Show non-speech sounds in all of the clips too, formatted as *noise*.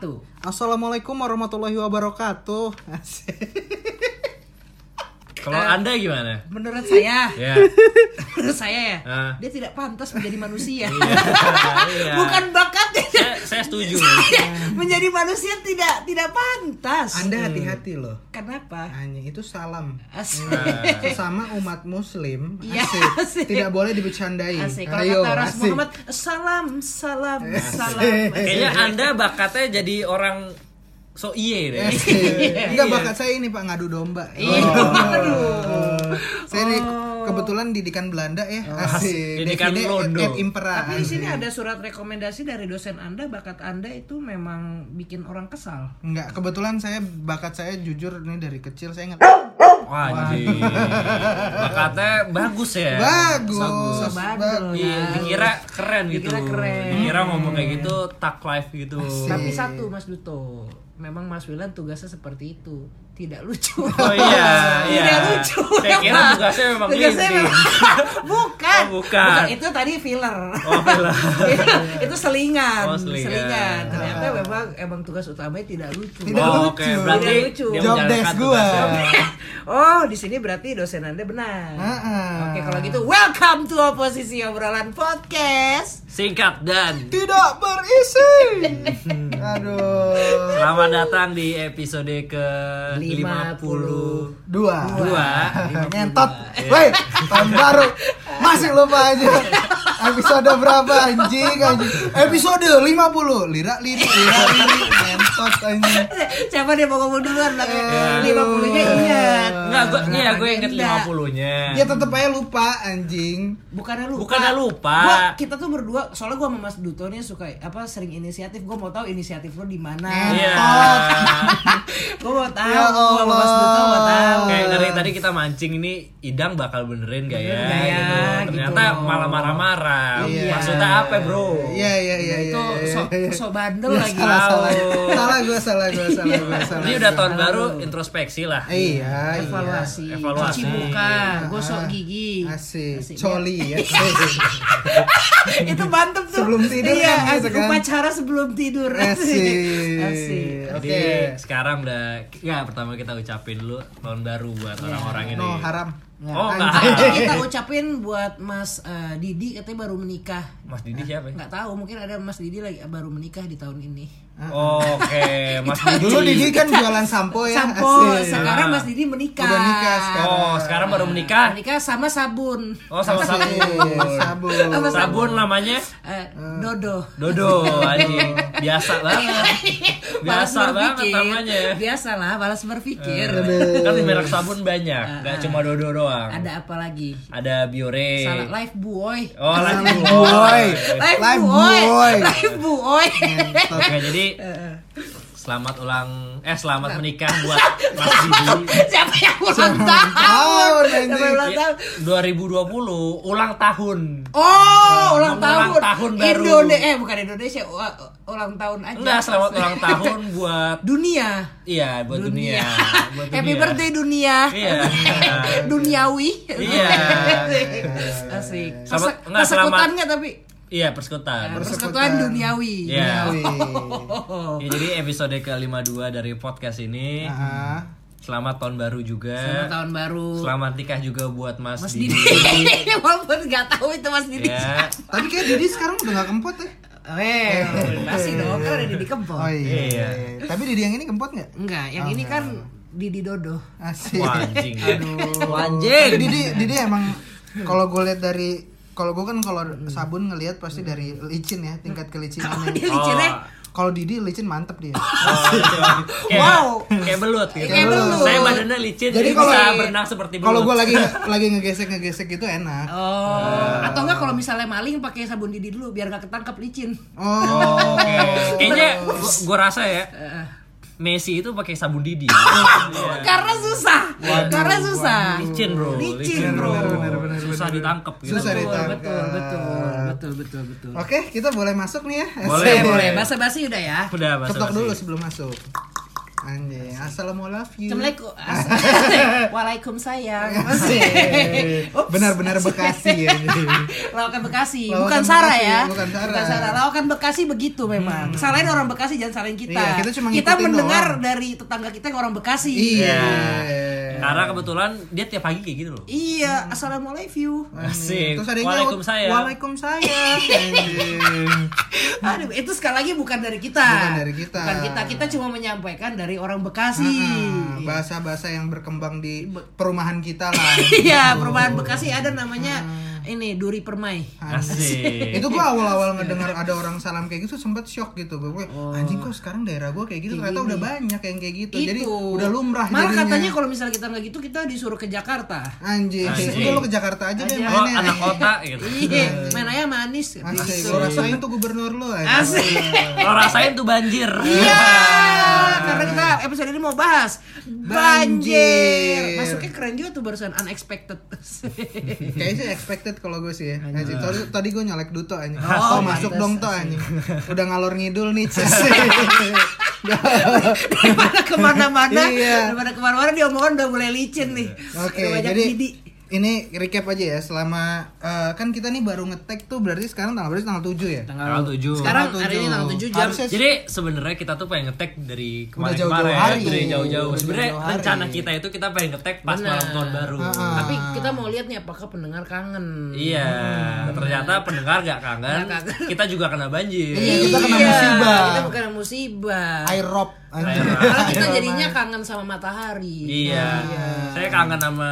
satu. Assalamualaikum warahmatullahi wabarakatuh. *laughs* Asik. Kalau Anda gimana? Menurut saya, Ya. *laughs* menurut saya ya, Ah. dia tidak pantas menjadi manusia. Iya. *laughs* Bukan bakatnya. Saya, saya setuju. *laughs* menjadi manusia tidak tidak pantas. Anda hati-hati loh. Kenapa? Hanya itu salam. Asik. Sesama umat muslim Iya, asik. asik. Tidak boleh dibicandai. Asik. Kalau Ayo, kata. Muhammad, salam, salam, salam. Kayaknya Anda bakatnya jadi orang so iye deh. Asik. *laughs* Enggak Iya. bakat saya ini Pak ngadu domba. Iya, aduh. Saya ini kebetulan didikan Belanda ya. Asik. Didikan Divide Londo. et impera. Tapi di sini Asik. ada surat rekomendasi dari dosen Anda, bakat Anda itu memang bikin orang kesal. Enggak, kebetulan saya bakat saya jujur ini dari kecil saya nggak Wah. Bakatnya bagus ya. bagus. Bagus. Bandel Iya, ya. dikira keren gitu. Dikira keren. Dikira ngomong kayak gitu tak live gitu. Tapi satu Mas Duto, memang Mas Wilan tugasnya seperti itu, tidak lucu. Oh iya, *laughs* iya. Tidak lucu. Saya kira memang. tugasnya memang Tugasnya ini. memang- *laughs* bukan. Oh, bukan. Itu tadi filler. Oh, filler. *laughs* itu selingan. Oh, selingan. Ternyata memang emang tugas utamanya tidak lucu. Tidak Oh, lucu. Oke, berarti Tidak lucu. dia Job desk gua. Oh, di sini berarti dosen Anda benar. Heeh. Oke, kalau gitu welcome to oposisi obrolan podcast. Singkat dan Tidak berisi. Aduh. Selamat datang di episode ke 50. 50 Dua. Dua. Ngentot. Woi, tahun baru. Masih lupa aja. Episode berapa anjing anjing? Episode 50. Lira liri lira liri ngentot anjing. Siapa dia mau ngomong duluan lah? Aduh. Lima puluhnya ingat. Enggak, gue iya gue inget Agenda. 50-nya. Ya tetep aja lupa anjing. Bukannya lupa. Bukannya lupa. Gua, kita tuh berdua, soalnya gua sama Mas Duto nih suka apa sering inisiatif. Gua mau tahu inisiatif lo di mana. Iya. Tahu. Ya Mas Allah. Tadi kita mancing ini Idang bakal benerin gak ya? Benerin ya, Gitu. Ternyata gitu. malah marah-marah. Iya. Maksudnya apa, Bro? Iya iya iya iya. Itu iya, sok iya. sok bandel Ya, lagi. salah salah. Tahu. Salah gua salah gua salah gua salah. Ini udah tahun baru introspeksi lah. Iya, iya. Evaluasi, Evaluasi. cuci muka, gosok Ah, gigi. Asik. Asik, Coli ya. *laughs* itu mantep tuh. Sebelum tidur iya, kan gitu kan. Upacara sebelum tidur. Asik. Asik. Oke. sekarang udah ya pertama kita ucapin dulu tahun baru buat orang-orang ini. No haram. Oh, Nah, enggak. nanti kita ucapin buat Mas eh, Didi katanya baru menikah. Mas Didi siapa ya? Nggak tahu, mungkin ada Mas Didi lagi baru menikah di tahun ini. Oke, *laughs* Mas Didi. Dulu Didi kan jualan sampo ya. Sampo, sekarang Mas Didi menikah. Udah nikah sekarang. Oh, sekarang baru menikah. Menikah sama sabun. Oh, sama sabun. Sabun. Sama Sabun namanya Eh, Dodo. Dodo anjing. Biasa banget. Malas Biasa banget namanya. Biasa lah, malas berpikir. Kan di merek sabun banyak, nggak cuma Dodo doang. Ada apa lagi? Ada Biore. Salah life boy. Oh, lagi Boy. Life, Life boy. boy. Life boy. Oke, jadi selamat ulang eh selamat menikah buat Mas *laughs* Didi. Siapa yang ulang tahun? Siapa yang ulang Ya, tahun? 2020 ulang tahun. Oh, ulang Ulang tahun. tahun baru. Indonesia eh bukan Indonesia, ulang tahun aja. Enggak, selamat ulang *laughs* tahun buat dunia. iya, buat dunia. *laughs* Buat dunia. Happy birthday dunia. Iya. Duniawi. Iya. Asik. Selamat- enggak, selamat- nggak tapi? Iya, persekutan. Persekutuan duniawi. Iya. Wih. Oh. Ya, jadi episode ke-52 dari podcast ini. Ah. Selamat tahun baru juga. Selamat tahun baru. Selamat nikah juga buat Mas, Mas Didi. Didi. *laughs* Walaupun nggak tahu itu Mas Didi. Ya. Tapi kayak Didi sekarang udah gak kempot ya? Eh, masih dong, kan ada Didi Kempot. Oh iya. Iya. Tapi Didi yang ini kempot nggak? Enggak, yang ini kan Didi Dodo. Asik. Wah, anjing. Aduh. Anjing. Tapi Didi Didi emang kalau gue lihat dari kalau gue kan kalau sabun ngelihat pasti dari licin ya tingkat Oh, kelicinannya. dia licinnya. Kalau Didi licin mantep dia. Oh, *laughs* gitu. Kayak, Wow. kayak belut gitu. Kayak belut. Saya badannya licin, Jadi jadi kalau- bisa berenang seperti belut. Kalau gue lagi *laughs* lagi ngegesek ngegesek itu enak. Oh, atau enggak kalau misalnya maling pakai sabun Didi dulu biar nggak ketangkep licin. Oh. Oh, Oke. *laughs* Kayaknya gua, gua rasa ya Messi itu pakai sabun Didi. *laughs* Karena susah. Karena susah. Licin, Bro. Licin, bro. Susah ditangkep gitu. Susah Betul, ditangkap. betul, betul, betul, betul, betul. Oke, kita boleh masuk nih ya. Boleh, Eh, boleh. Basa-basi udah ya. Udah, basa Ketok dulu sebelum masuk. Anjing, assalamualaikum. *laughs* Assalamualaikum. Waalaikumsalam. Asik. Ups. Benar-benar Bekasi *laughs* ya. Lawakan Bekasi, Lawakan bukan Sarah ya. bukan Sarah. Lawakan Bekasi begitu memang. Salahin orang Bekasi jangan salahin kita. Iya, kita cuma kita mendengar doang. dari tetangga kita yang orang Bekasi. Iya. Karena kebetulan dia tiap pagi kayak gitu loh. Iya, assalamualaikum. Asik. Terus ada yang Waalaikumsalam. Waalaikumsalam. Aduh, itu sekali lagi bukan dari kita. Bukan dari kita. Bukan kita, kita cuma menyampaikan dari orang Bekasi. Ah, Bahasa-bahasa yang berkembang di perumahan kita lah. *laughs* Iya, perumahan Bekasi ada namanya ini Duri Permai. Asik. itu gua awal-awal ngedengar ada orang salam kayak gitu sempet shock gitu gue anjing kok sekarang daerah gua kayak gitu ternyata udah banyak yang kayak gitu jadi Itu. udah lumrah Malah jadinya. katanya kalau misalnya kita nggak gitu kita disuruh ke Jakarta. anjing Anjing. udah lo ke Jakarta aja deh Aja. Oh, mainnya anak kota gitu. Iya, *laughs* main aja manis. Asik, gua rasain tuh gubernur lo anjing. Asik. Lo rasain tuh banjir. Iya, *laughs* karena kita episode ini mau bahas banjir. Banjir. Masuknya keren juga tuh barusan unexpected. Kayaknya sih expected kalau gue sih ya. Anjing. Tadi, tadi gue nyalek duto anjing. Oh, Oh, masuk dong tuh anjing. *laughs* Udah ngalor ngidul nih. *laughs* Daripada *laughs* ke mana-mana, Iya. daripada ke mana-mana dia omongan udah mulai licin nih. Oke, banyak jadi. Ini recap aja ya selama eh, kan kita nih baru ngetek tuh berarti sekarang tanggal berarti tanggal 7 ya. Tanggal 7. Sekarang Tanggal hari ini tujuh. tanggal 7 jam. Harusnya Jadi sebenarnya kita tuh pengen ngetek dari Udah kemarin-kemarin, jauh-jauh hari. dari jauh-jauh. Sebenarnya rencana kita itu kita pengen ngetek pas Benar. malam tahun baru. Ah. Tapi kita mau lihat nih apakah pendengar kangen. Iya, ternyata pendengar gak kangen. Kita juga kena banjir. Iya, kita kena Iya, musibah. Kita bukan musibah. Air rob. Karena kita jadinya kangen sama matahari. Iya. Saya kangen sama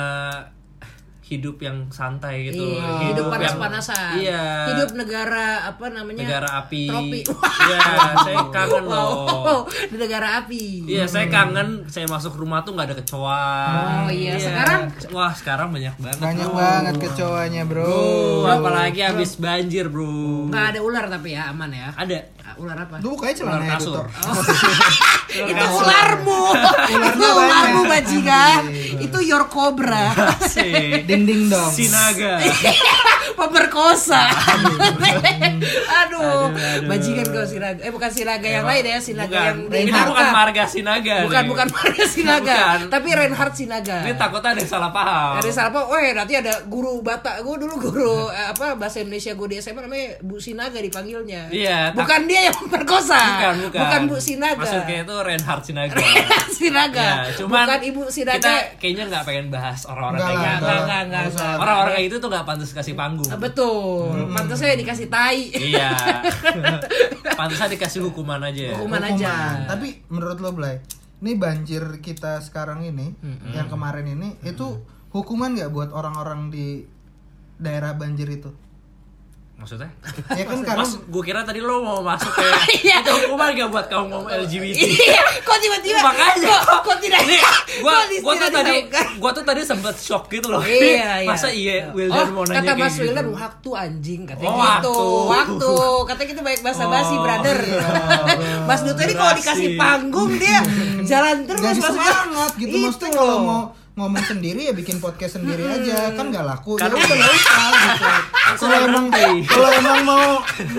hidup yang santai gitu. Iya, hidup yang- panas-panasan. Iya. Hidup negara apa namanya? negara api. Tropi. Iya, *laughs* saya kangen loh. Wow, di negara api. Iya, saya kangen. Saya masuk rumah tuh nggak ada kecoa. Oh, iya. Sekarang? wah sekarang banyak banget. Banyak bro. banget kecoanya, Bro. Bro, apalagi habis banjir, bro. Nggak ada ular tapi ya aman ya. Ada. Ah, Ular apa? Tuh kayak celana Ular kasur. editor. *laughs* itu ularmu. itu ularmu bajingan. Itu your cobra. *laughs* Asik. Ding ding dong. Sinaga. *laughs* Pemerkosa. *laughs* Aduh, aduh, aduh. bajingan kau sinaga. Eh bukan sinaga yang lain ya, sinaga bukan. yang di Ini bukan marga Sinaga. Bukan nih. bukan marga sinaga, Bukan. tapi Reinhard Sinaga. Ini takutnya ada yang salah paham. Dari salah apa? Weh, nanti ada guru Batak. Gue dulu guru eh, apa bahasa Indonesia gue di SMA namanya Bu Sinaga dipanggilnya. Iya, tak- Bukan dia yang memperkosa. Bukan, bukan. Bu Sinaga. Maksudnya itu Reinhard Sinaga. Reinhard Sinaga. Ya, cuman bukan Ibu Sinaga. kita kayaknya nggak pengen bahas orang-orang Enggak kayak gitu. Orang-orang kayak gitu tuh nggak pantas kasih panggung. Ah, Betul. Pantasnya dikasih tai. Iya. *laughs* Pantasnya dikasih hukuman aja. Hukuman aja. Tapi menurut lo Blay, ini banjir kita sekarang ini, yang kemarin ini, itu hukuman nggak buat orang-orang di daerah banjir itu? Maksudnya? Ya kan karena Mas, gue kira tadi lo mau masuk ke *laughs* Iya. itu hukuman gak buat kaum ngomong LGBT. Iya, kok tiba-tiba Makanya. kok, kok tidak Ini gua kok di- gua tuh tadi gua tuh tadi sempet shock gitu loh. Iya, iya. Masa iya Wildan oh, mau nanya kata Mas gitu. Wildan waktu anjing katanya Oh, gitu. waktu. Waktu. Katanya kita baik bahasa basi, Oh, brother. iya. *laughs* Mas Duto ini kalau dikasih panggung dia jalan terus Wildan. semangat gitu. Itu Maksudnya kalau loh. mau ngomong sendiri ya bikin podcast sendiri aja kan nggak laku. Kan ya udah nggak usah gitu. Kalau emang kalau emang mau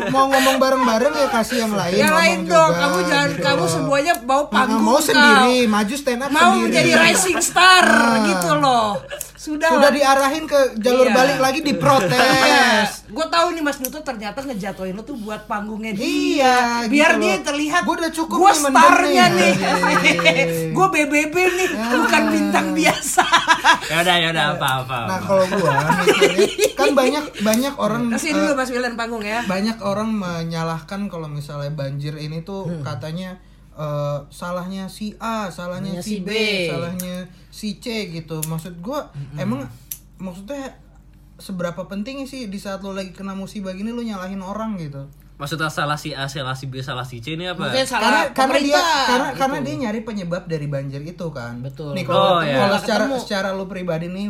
mau ngomong bareng-bareng ya kasih yang lain. yang lain dong, juga, kamu jangan gitu. kamu semuanya mau Nah, panggung mau kau. sendiri, maju stand up mau sendiri. menjadi rising star Nah. gitu loh. Sudah, Sudah diarahin ke jalur Iya. balik lagi diprotes. *laughs* Gue tahu nih Mas Duto ternyata ngejatuhin lo tuh buat panggungnya dia. Iya, Biar gitu dia loh. terlihat. Gua udah cukup Gue starnya nih. nih. *laughs* Iya. gue BBB nih, bukan bintang biasa. *laughs* Ya udah ya udah apa apa. Nah, kalau gua kan banyak banyak orang Kasih eh, dulu Mas Wildan panggung ya. banyak orang menyalahkan kalau misalnya banjir ini tuh katanya eh, salahnya si A, salahnya si si B, B. salahnya si C gitu. Maksud gua emang maksudnya seberapa penting sih di saat lo lagi kena musibah gini lo nyalahin orang gitu. Maksudnya salah si A, salah si B, salah si C ini apa? Maksudnya salah karena karena dia karena gitu. karena dia nyari penyebab dari banjir itu kan. Betul. Nih kalau Oh, iya. kalau Nggak secara ketemu. secara lu pribadi nih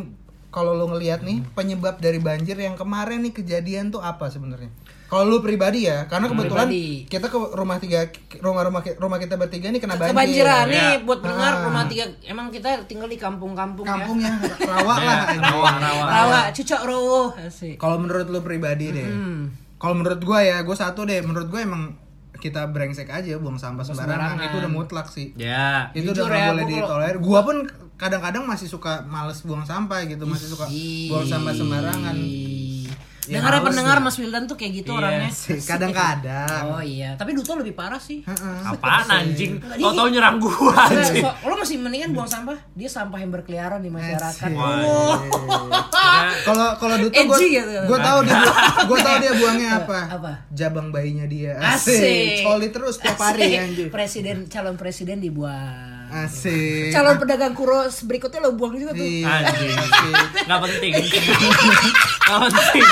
kalau lu ngelihat nih penyebab dari banjir yang kemarin nih kejadian tuh apa sebenarnya? Kalau lu pribadi ya, karena kebetulan Pribadi. kita ke rumah tiga rumah-rumah rumah kita bertiga nih kena banjir. Kebanjiran Ya. nih buat pendengar Ah. rumah tiga. Emang kita tinggal di kampung-kampung ya. Kampung yang *laughs* rawa Ya, lah. rawa, rawa. Rawa, cucok rowo. Asik. Kalau menurut lu pribadi deh. Hmm. Kalau menurut gua ya, gua satu deh. Menurut gua emang kita brengsek aja buang sampah sembarangan, sembarangan. itu udah mutlak sih. Ya. Itu Jujur udah ya, boleh gua kalau- ditolerir. Gua pun kadang-kadang masih suka males buang sampah gitu, masih suka buang sampah sembarangan. Ya, Dengar males pendengar ya. Mas Wildan tuh kayak gitu Iya orangnya. *laughs* Sih, Kadang-kadang. Oh iya, tapi Duto lebih parah sih. Heeh. Apaan anjing? Tau-tau nyerang gua anjing. so- lo masih mendingan buang sampah, dia sampah yang berkeliaran di masyarakat. Kalau kalau Duto gua, gitu. gua tahu dia *laughs* gua tahu dia buangnya apa. Apa? Jabang bayinya dia. Asik. Coli terus tiap hari anjir. Presiden calon presiden dibuang. Asik. Calon pedagang kuros berikutnya lo buang juga tuh. Iya. Anjing. Nggak penting. *laughs* Nggak penting.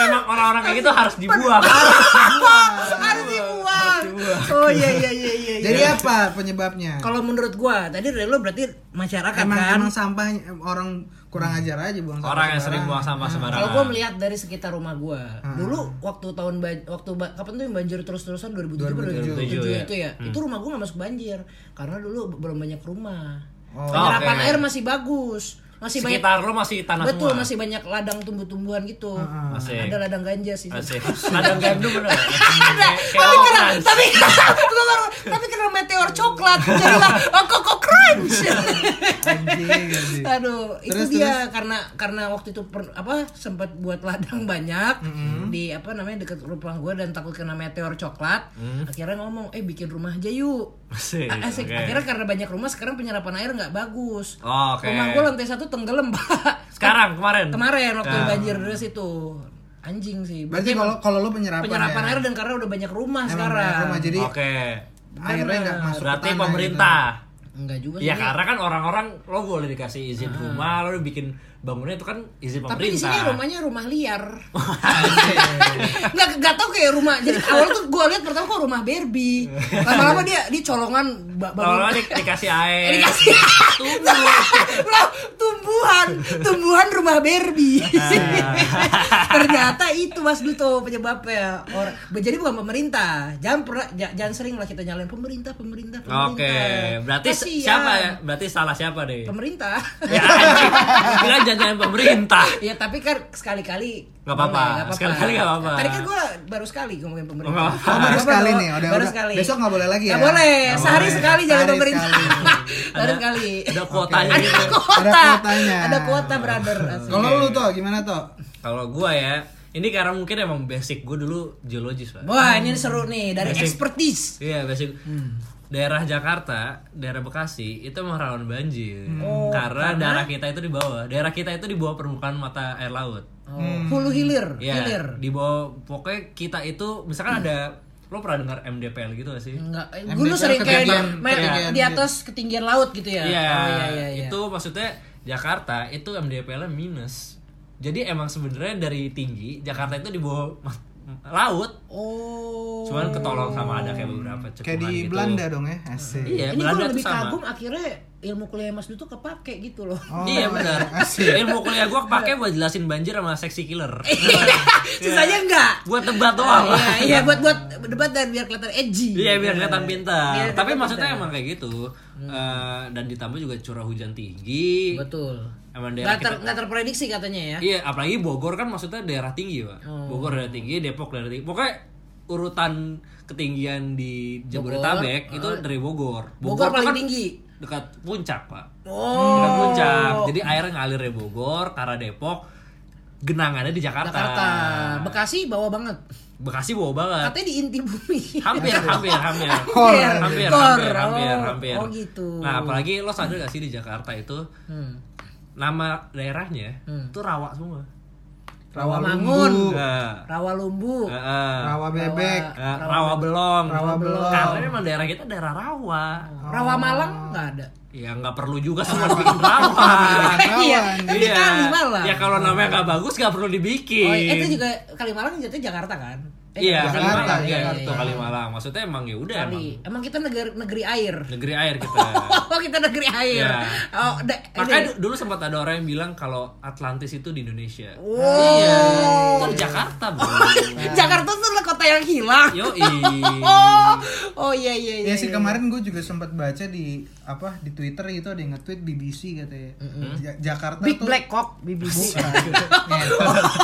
Memang orang-orang kayak gitu harus dibuang. Harus dibuang. Oh iya iya iya iya. iya. Jadi apa penyebabnya? Kalau menurut gua, tadi dari lo berarti masyarakat emang kan. emang sampah orang kurang ajar aja buang sampah. Orang yang sering buang sampah sembarangan. Kalau gua melihat dari sekitar rumah gua, dulu waktu tahun waktu kapan tuh yang banjir terus-terusan 2007 2007 2007 ya. itu ya. Itu rumah gua nggak masuk banjir karena dulu belum banyak rumah. Oh. Penyerapan Oke. air masih bagus. Masih banyak Sekitar lu masih tanah Betul, semua. masih banyak ladang tumbuh-tumbuhan gitu. Asik. Ada ladang ganja sih. Asik. *laughs* Ladang gandum bener. *laughs* Ada. Tapi kena, orange. tapi *laughs* baru- tapi kena meteor coklat. Jadilah oh, koko Anjing, anjing. Aduh, itu Terus, dia karena karena waktu itu per- apa sempat buat ladang banyak di apa namanya dekat rumah gua dan takut kena meteor coklat. Akhirnya ngomong, "Eh bikin rumah aja yuk." Asik. A- Asik. oke. Akhirnya karena banyak rumah sekarang penyerapan air nggak bagus. Oh, Oke. Rumah gua lantai satu tenggelam, *laughs* Pak. Sekarang kemarin. Kemarin waktu Nah. banjir deras itu. Anjing sih. Berarti kalau kalau lu penyerapan, penyerapan ya, air dan karena udah banyak rumah emang sekarang. banyak rumah jadi Oke. airnya nggak masuk Berarti ke tanah pemerintah. Enggak juga sih. Ya karena kan orang-orang lo boleh dikasih izin rumah, lo bikin bangunnya itu kan izin Ah. Tapi di pemerintah. sini rumahnya rumah liar. *laughs* Nggak nggak tahu kayak rumah. Jadi *laughs* awal tuh gue lihat pertama kok rumah Barbie. Lama-lama dia di colongan ba- Lama-lama bangun. di- dikasih air. Eh, dikasih Loh, *laughs* tumbuhan, tumbuhan rumah Barbie. Ternyata itu Mas Duto penyebabnya. Orang jadi bukan pemerintah. Jangan pernah ja- jangan sering lah kita nyalain pemerintah, pemerintah, pemerintah. Oke, berarti Kasihan. siapa ya? Berarti salah siapa deh? Pemerintah. ya, jangan pemerintah. *laughs* Ya tapi kan sekali-kali Nggak apa-apa. Sekali-kali nggak apa-apa. Tadi kan gue baru sekali ngomongin pemerintah. Apa-apa. Oh, baru sekali nih, udah, baru sekali. Besok nggak boleh lagi ya? Nggak boleh. Sehari boleh. sekali jangan Sehari pemerintah. sekali. *laughs* baru sekali. Ada kuotanya Ada gitu. kuota. Ada kuotanya. Ada kuota, brother. Kalau lu tuh gimana tuh? Kalau gua ya, ini karena mungkin emang basic gua dulu geologis, Pak. Wah, ini seru nih dari Basic. expertise. Iya, basic. Hmm. Daerah Jakarta, daerah Bekasi itu emang rawan banjir. Oh, karena, daerah kita itu di bawah. Daerah kita itu di bawah permukaan mata air laut. Oh, hulu hilir, Iya, hilir. di bawah pokoknya kita itu misalkan ada lo pernah dengar MDPL gitu gak sih? Enggak, eh, MDPL dulu sering kayak di, di atas ketinggian laut gitu ya. Iya, Oh, iya, iya, iya. itu maksudnya Jakarta itu MDPL-nya minus. Jadi emang sebenarnya dari tinggi Jakarta itu di bawah laut. Oh. Cuman ketolong sama ada kayak beberapa cekungan Kayak di gitu. Belanda dong ya? Asik. Iya, ini Belanda lebih sama. kagum akhirnya ilmu kuliah Mas Duto kepake gitu loh. Oh, iya *laughs* benar. Asik. Ilmu kuliah gua kepake buat jelasin banjir sama seksi killer. *laughs* Sisanya enggak. buat debat doang. Iya, iya buat buat debat dan biar kelihatan edgy. Iya biar kelihatan pintar. Biar Tapi maksudnya pintar. emang kayak gitu. Eh, dan ditambah juga curah hujan tinggi. Betul. Emang daerah Nggak ter, kita- nggak terprediksi katanya ya. Iya, apalagi Bogor kan maksudnya daerah tinggi, Pak. Oh. Bogor daerah tinggi, Depok daerah tinggi. Pokoknya urutan ketinggian di Jabodetabek itu dari Bogor. Bogor tuh paling kan tinggi. Dekat puncak, Pak. Oh. Dekat puncak. Jadi air ngalir dari Bogor, ke arah Depok, genangannya di Jakarta. Jakarta. Bekasi bawah banget. Bekasi bawah banget. Katanya di inti bumi. hampir *laughs* hampir hampir Kor. hampir Kor. hampir hampir Oh. hampir Oh, gitu. nah apalagi lo sadar gak sih di Jakarta itu Hmm. Nama daerahnya Hmm. itu rawa semua Rawa Mangun. Nah, Rawa Lumbu. Heeh. Rawa bebek. Eh, rawa belong Rawa belong. karena memang daerah kita daerah rawa Rawa Malang nggak ada. ya nggak perlu juga semua dibikin rawa *laughs* Iya, kan di Kali Malang. ya kalau namanya nggak bagus nggak perlu dibikin Oh, itu juga Kalimalang jatuh Jakarta kan? Eh, iya Jakarta, Kalimalang iya, ya iya, itu iya. Kalimalang maksudnya emang ya udah emang Kali. Emang kita negeri negeri air. negeri air kita *laughs* Oh, kita negeri air. Iya. Oh, da- Makanya ini. du- dulu sempat ada orang yang bilang kalau Atlantis itu di Indonesia. Wow. Iya. Itu di Jakarta, Bro. *laughs* Jakarta tuh adalah kota yang hilang. Yoi. *laughs* Oh, oh iya iya iya. Ya sih iya. kemarin gue juga sempat baca di apa di Twitter gitu ada yang nge-tweet BBC katanya. Ja- Jakarta Big tuh Black Cock BBC.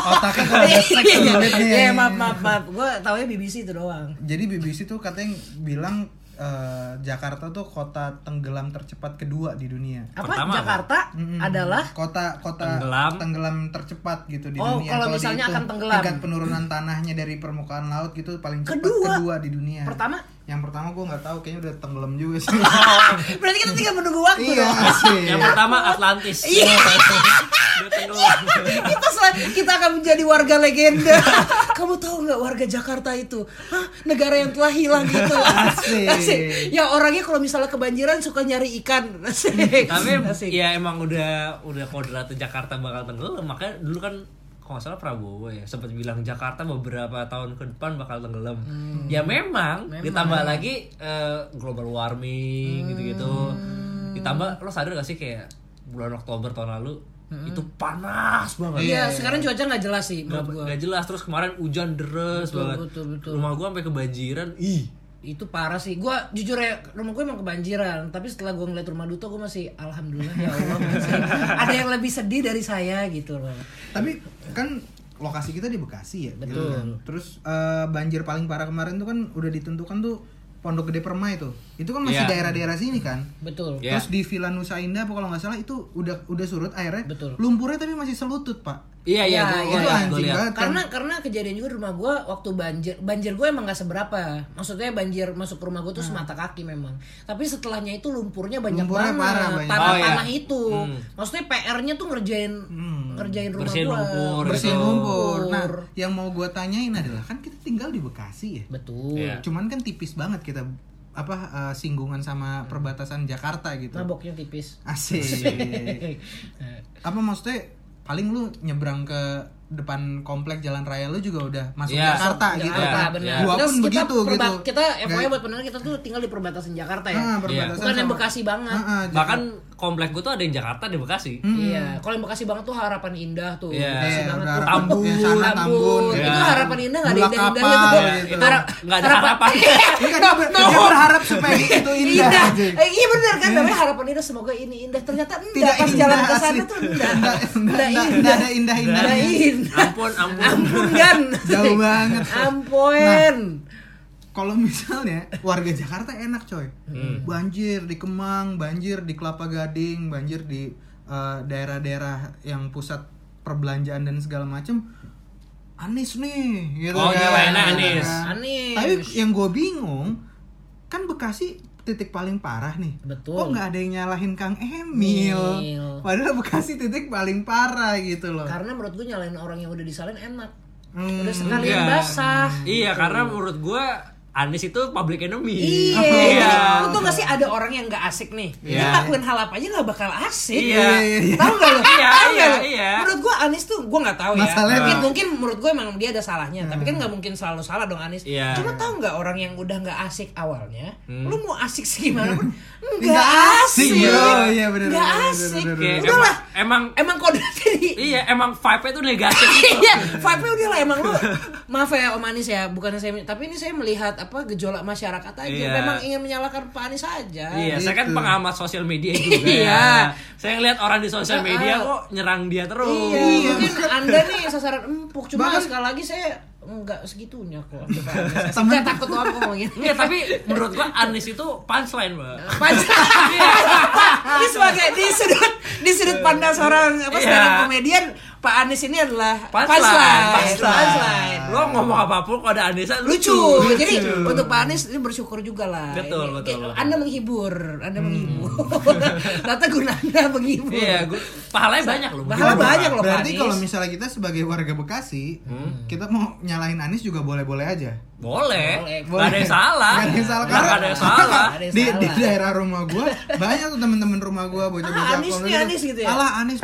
Otaknya kalau ada seks Iya, iya, maaf maaf maaf. Gue tau ya BBC itu doang. Jadi BBC tuh katanya bilang eh, Jakarta tuh kota tenggelam tercepat kedua di dunia. Apa Pertama apa? Jakarta Mm-mm. adalah kota kota Tenggelam. tenggelam tercepat gitu di Oh, dunia. kalau misalnya dihitung akan tenggelam. Tingkat penurunan tanahnya dari permukaan laut gitu paling cepat Kedua. kedua di dunia. pertama. Yang pertama gue nggak tahu kayaknya udah tenggelam juga sih. *laughs* Berarti kita tinggal menunggu waktu iya dong. sih. Yang pertama Atlantis. Iya. Dia tenggelam. kita sel- kita akan menjadi warga legenda. *laughs* Kamu tahu nggak warga Jakarta itu? Hah, negara yang telah hilang gitu. *laughs* Asik. Ya orangnya kalau misalnya kebanjiran suka nyari ikan. Asik. Tapi Asik. ya emang udah udah kodratnya Jakarta bakal tenggelam. Makanya dulu kan kalau nggak salah Prabowo ya sempat bilang Jakarta beberapa tahun ke depan bakal tenggelam. Ya memang, ditambah lagi eh, global warming gitu-gitu. Ditambah lo sadar gak sih kayak bulan Oktober tahun lalu itu panas banget. Iya, sekarang cuaca nggak jelas sih Gak, menurut gua. gak jelas terus kemarin hujan deres Betul, banget. betul, betul. Rumah gua sampai kebanjiran. Ih, Itu parah sih. Gua jujur ya, rumah gue emang kebanjiran. Tapi setelah gua ngeliat rumah Duto, gue masih alhamdulillah ya Allah. masih *laughs* ada yang lebih sedih dari saya gitu loh. Tapi kan lokasi kita di Bekasi ya. gitu Betul. kan. Terus eh, banjir paling parah kemarin tuh kan udah ditentukan tuh Pondok Gede Permai tuh. Itu kan masih Iya. daerah-daerah sini kan. Betul. Iya. Terus di Villa Nusa Indah kalau nggak salah itu udah udah surut airnya. Betul. Lumpurnya tapi masih selutut, Pak. Iya Iya, iya, iya, gua- gua gua liat. banget kan. karena karena kejadian juga di rumah gue waktu banjir banjir gue emang nggak seberapa maksudnya banjir masuk ke rumah gue tuh semata kaki memang tapi setelahnya itu lumpurnya banyak Lumpurnya banget parah, banyak. tanah Oh, iya. tanah itu Hmm. maksudnya PR-nya tuh ngerjain ngerjain rumah Bersihin gue lumpur. Bersihin gitu. lumpur. Nah, yang mau gua tanyain adalah kan kita tinggal di Bekasi ya. betul Iya. Cuman kan tipis banget kita apa eh, singgungan sama perbatasan Jakarta gitu. maboknya tipis Asik. *laughs* apa maksudnya paling lu nyebrang ke depan komplek jalan raya lu juga udah masuk Iya. Jakarta Jakarta, gitu kan. benar. Gua Kita- pun kita begitu perba- gitu. Kita FYI buat pendengar kita tuh tinggal di perbatasan Jakarta ya. Ah, perbatasan Bukan yang Bekasi banget. Ah, ah, Bahkan komplek gua tuh ada yang Jakarta di Bekasi. Iya, kalau yang Bekasi banget tuh harapan indah tuh. Iya. Bekasi Iya, banget tuh. harapan- Tambun. ya, sana Tambun. Iya. Itu harapan indah nggak ada indah-indah kapal, gitu. gitu. Itu nggak ada harapan. *laughs* Ini kan dia, ber- dia berharap supaya itu indah. Indah. Eh, iya benar kan namanya harapan indah semoga ini indah. Ternyata enggak Tidak pas indah jalan ke sana tuh enggak. Enggak, enggak, enggak, enggak ada indah-indahnya. Ampun, ampun. Ampun kan. Jauh banget. Ampun. Kalau misalnya warga Jakarta enak coy, Hmm. banjir di Kemang, banjir di Kelapa Gading, banjir di eh, daerah-daerah yang pusat perbelanjaan dan segala macem, Anis nih, gitu Oh, kan. nyalainnya Gitu Anies. kan. Anies. Tapi yang gue bingung, kan Bekasi titik paling parah nih. Betul. Kok nggak ada yang nyalahin Kang Emil? Emil. Padahal Bekasi titik paling parah gitu loh. Karena menurut gue nyalain orang yang udah disalahin enak. Hmm, Udah sekalian Iya. basah. Iya, karena menurut gua Anies itu public enemy. Iya. Iya. Lu tau gak sih ada orang yang gak asik nih? Dia Iya. ngelakuin hal apa aja gak bakal asik. Iya. Tahu gak lu? Iya, Tahu nggak iya, iya. Menurut gua Anis tuh gua nggak tahu ya. Masalahnya- mungkin mungkin menurut gua emang dia ada salahnya, tapi kan nggak mungkin selalu salah dong Anis. Iya. Cuma tahu nggak orang yang udah nggak asik awalnya, Hmm. lu mau asik segimana pun *laughs* nggak Nggak asik. iya, Nggak bener, bener, asik. Udahlah. emang, emang Emang kodratnya *laughs* di iya, emang vibe-nya tuh negatif. *laughs* Iya, vibe-nya udah lah emang lu. Maaf ya Om Anis ya, bukan saya tapi ini saya melihat apa gejolak masyarakat aja. Iya. Memang ingin menyalahkan Pak Anis saja. Iya, saya kan Gitu. pengamat sosial media juga. *laughs* Iya. Saya ngeliat orang di sosial media Ah. kok nyerang dia terus. Iya, mungkin Anda nih sasaran empuk. Cuma Bahkan- sekali lagi saya enggak segitunya kok. *laughs* Saya enggak takut doang ngomongin. Iya, tapi menurut gua Anies itu punchline, Mbak. Panjang. *laughs* Ini sebagai di sudut di sudut pandang seorang apa Iya. up komedian Pak Anies ini adalah Punchline. Lo ngomong apa pun kalau ada Anies lucu. lucu. Jadi untuk Pak Anies ini bersyukur juga lah. Betul, Ini- betul, kayak betul. Anda menghibur, Anda menghibur. *laughs* Ternyata guna Anda menghibur. Iya, gua pahalanya banyak loh. Pahala Gua- banyak loh, Pak Berarti Anies. kalau misalnya kita sebagai warga Bekasi, kita mau nyalahin Anis juga boleh-boleh aja. Boleh. Boleh. Gak ada yang salah. Gak ada yang salah Nggak ada yang salah. Nggak ada yang di, salah. di daerah rumah gua banyak tuh temen-temen rumah gua Ah, bocah-bocah Anis kolon nih, Anis gitu ya? Alah Anis,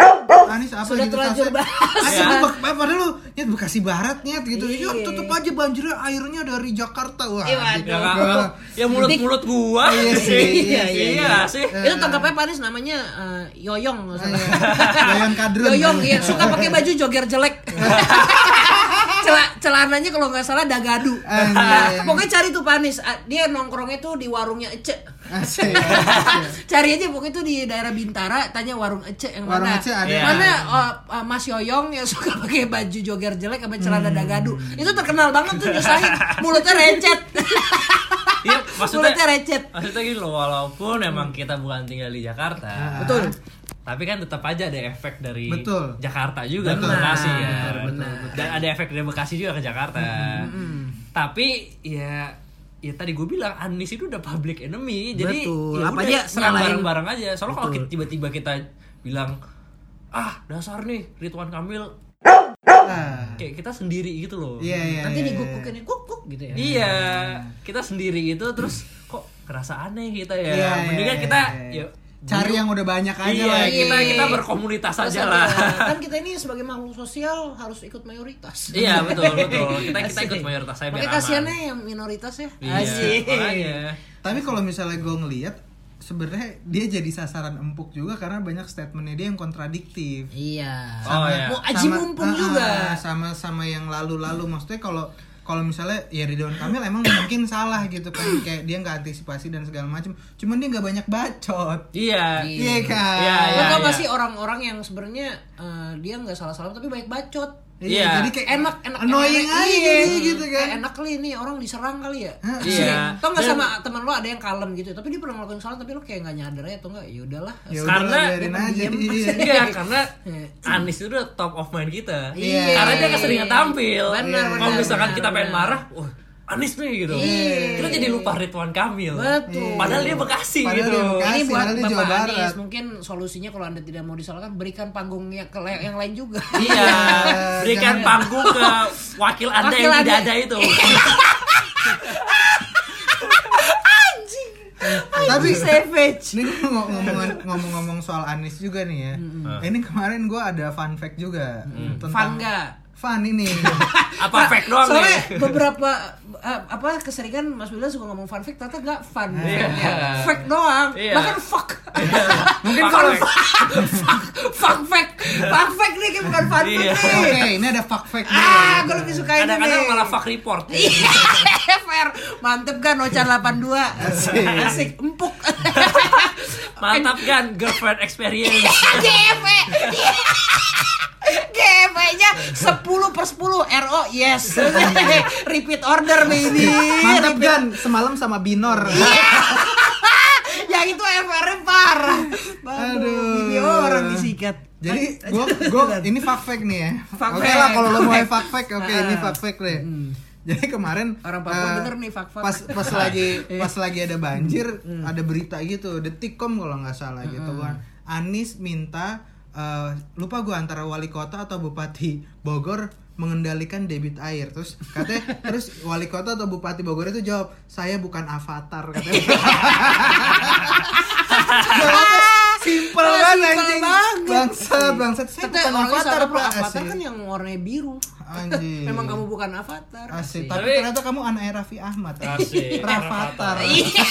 Anis apa Sudah gitu terlanjur bahas. Anis eh, padahal lu nyet Bekasi Barat nyet gitu. Iya. Ya tetep aja banjirnya airnya dari Jakarta wah. Iya, waduh. Ya ya mulut-mulut gua. Iya sih, iya, Iya, iya. sih. Itu tangkapnya Pak Anies namanya eh, Yoyong nggak salah. Yoyon Kadrun. Yoyong iya suka pakai baju jogger jelek. *laughs* Cela- celananya kalau nggak salah dagadu. Anjay. Pokoknya cari tuh. Ah, Dia nongkrongnya tuh di warungnya Ece. Asik. *laughs* Cari aja pokoknya itu di daerah Bintara, tanya warung Ece yang Warung mana. Ece ada. Iya. Mana uh, uh, Mas Yoyong yang suka *laughs* pakai baju jogger jelek sama celana dagadu. Itu terkenal banget tuh nyusahin. Mulutnya recet. *laughs* Iya, maksudnya Mulutnya recet. maksudnya gini loh, walaupun emang kita bukan tinggal di Jakarta, Betul. Tapi kan tetap aja ada efek dari Betul. Jakarta juga Betul. ke Bekasi ya. Benar, benar. Dan ada efek dari Bekasi juga ke Jakarta. Tapi ya ya tadi gue bilang Anis itu udah public enemy jadi Betul. ya Apa udah dia serang bareng-bareng aja soalnya kalau tiba-tiba kita bilang ah dasar nih Ridwan Kamil Ah. kayak kita sendiri gitu loh Iya, iya. Nanti iya, diguk-gukin guk guk gitu ya. Iya, kita sendiri itu terus kok kerasa aneh kita ya. Iya, Mendingan iya, kita iya. yuk Cari yang udah banyak aja iya, lah. kita Iya. kita berkomunitas Terus aja lah. Kan kita ini sebagai makhluk sosial harus ikut mayoritas. iya betul betul. Kita kita ikut mayoritas saya biar Makanya aman. kasihannya yang minoritas ya. Iya, Asik. Tapi kalau misalnya gue ngelihat sebenarnya dia jadi sasaran empuk juga karena banyak statementnya dia yang kontradiktif. Iya. Oh, iya. Mau aji mumpung ah, juga. sama sama yang lalu-lalu maksudnya kalau kalau misalnya ya Ridwan Kamil emang mungkin salah gitu kan kayak dia nggak antisipasi dan segala macam cuman dia nggak banyak bacot Iya. iya kan Iya, iya. tau gak sih orang-orang yang sebenarnya eh, dia nggak salah-salah tapi banyak bacot. Iya. jadi kayak Enak, enak, annoying enak, aja iya. jadinya gitu kan Kayak enak kali ini orang diserang kali ya. Iya. Tau gak sama teman lo ada yang kalem gitu, tapi dia pernah ngelakuin salah tapi lo kayak nggak nyadar ya, atau enggak? Ya udahlah. ya Karena biarin aja iya. Iya, karena Iya. *laughs* Anis itu udah top of mind kita. Iya. Karena dia keseringan tampil. Benar, Kalau misalkan kita pengen marah, wah Anis nih gitu. Iya. Kita jadi lupa Ridwan Kamil. Betul. Padahal dia Bekasi Padahal gitu. dia Bekasi. Ini buat padahal di Jawa Bapak Barat. Anies, mungkin solusinya kalau anda tidak mau disalahkan berikan panggungnya ke yang lain juga. *laughs* Iya, berikan jangan- panggung ke wakil Anda Wakil yang Anda. tidak ada itu. tapi savage. ini ngomong-ngomong soal Anis juga nih ya ini kemarin gue ada fun fact juga tentang Fun nggak? fun ini *laughs* Apa fake doang Soalnya nih? beberapa eh, apa keseringan Mas Wilda suka ngomong fun fact ternyata nggak fun. Iya. Fake doang. Iya. Bahkan fuck. *laughs* Mungkin Fun fuck. Fuck fact. Fuck fact nih kayak bukan fun Iya. fact oke nih. ini ada fuck fact Ah, gue lebih suka ini Kadang-kadang nih. malah fuck report. Iya, *laughs* fair. Mantep kan Ocan 82. Asik. Asik. Empuk. *laughs* Mantap kan girlfriend experience. GP. GP-nya 10 per 10 RO yes repeat order baby. Mantap kan semalam sama binor. *laughs* Yang itu FR parah Aduh. Ini orang disikat. Jadi gua gua ini fun fact nih ya. Oke fact. lah kalau lo mau fun fact, oke ini fun fact deh. Jadi kemarin Orang Papua eh, denger nih, fun fact. Pas pas lagi pas lagi ada banjir, ada berita gitu, Detikcom kalau nggak salah gitu kan. Anies minta eh, lupa gua antara wali kota atau bupati Bogor mengendalikan debit air. Terus katanya *laughs* terus wali kota atau bupati Bogor itu jawab saya bukan avatar katanya *laughs* Simpel Ah, kan anjing. banget. bangsat bangsat. Saya Ternyata bukan orangnya avatar pak. Avatar asik. kan yang warnanya biru anjing. Memang kamu bukan avatar. Asik. Asik. tapi Tapi- ternyata kamu anak Raffi Ahmad. Asik. Rafathar Iya.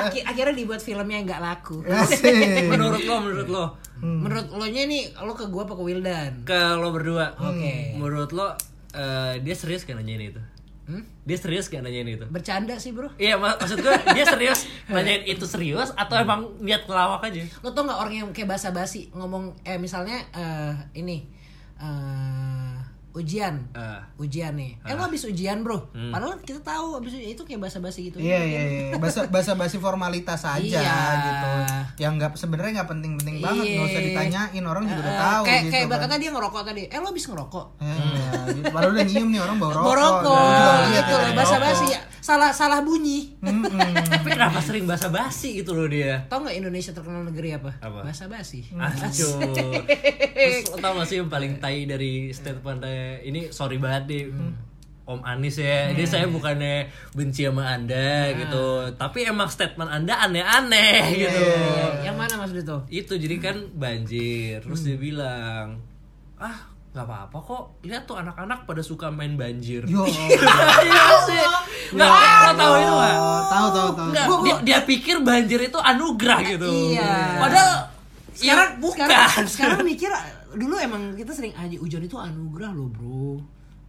Aki- akhirnya dibuat filmnya nggak laku. Asik. Menurut lo, menurut lo, menurut lo nya nih lo ke gua apa ke Wildan? Ke lo berdua. Oke. Menurut lo eh, dia serius gak nanyain itu? Hmm? Dia serius gak nanyain itu? bercanda sih bro Iya, mak maksud gue dia serius *laughs* nanyain itu serius atau emang niat ngelawak aja? lo tau nggak orang yang kayak basa-basi ngomong eh misalnya eh ini eh ujian Eh. ujian nih eh lo habis ujian bro Hmm. padahal kita tahu habis ujian itu kayak basa-basi gitu Iya iya iya, bahasa bahasa basi formalitas aja Iya. gitu. Yang nggak sebenarnya nggak penting-penting banget, nggak usah Iya. ditanyain orang juga udah Eh, tahu kayak gitu. kayak kan. berkata dia ngerokok tadi eh lo habis ngerokok iya, gitu. Padahal udah nyium nih orang bawa rokok. Rokok Gitu. Juga lihat gitu ya, loh basa-basi ya salah salah bunyi. Tapi kenapa sering basa-basi gitu loh dia? tau nggak Indonesia terkenal negeri apa, Apa? basa-basi Aduh. *laughs* Terus tau gak sih yang paling tai dari statement ini sorry banget nih Om Anis ya, ini saya bukannya benci sama anda gitu, tapi emang statement anda aneh-aneh gitu. yang mana mas Duto Itu jadi kan banjir, terus dia bilang, ah nggak apa-apa kok, lihat tuh anak-anak pada suka main banjir. *laughs* Yo. Iya sih, nggak lo tahu itu nggak? Tahu tahu tahu. Nggak, dia, dia pikir banjir itu anugerah gitu. Iya. Padahal sekarang ya, bukan. sekarang, sekarang *laughs* mikir dulu emang kita sering aja hujan itu anugerah loh bro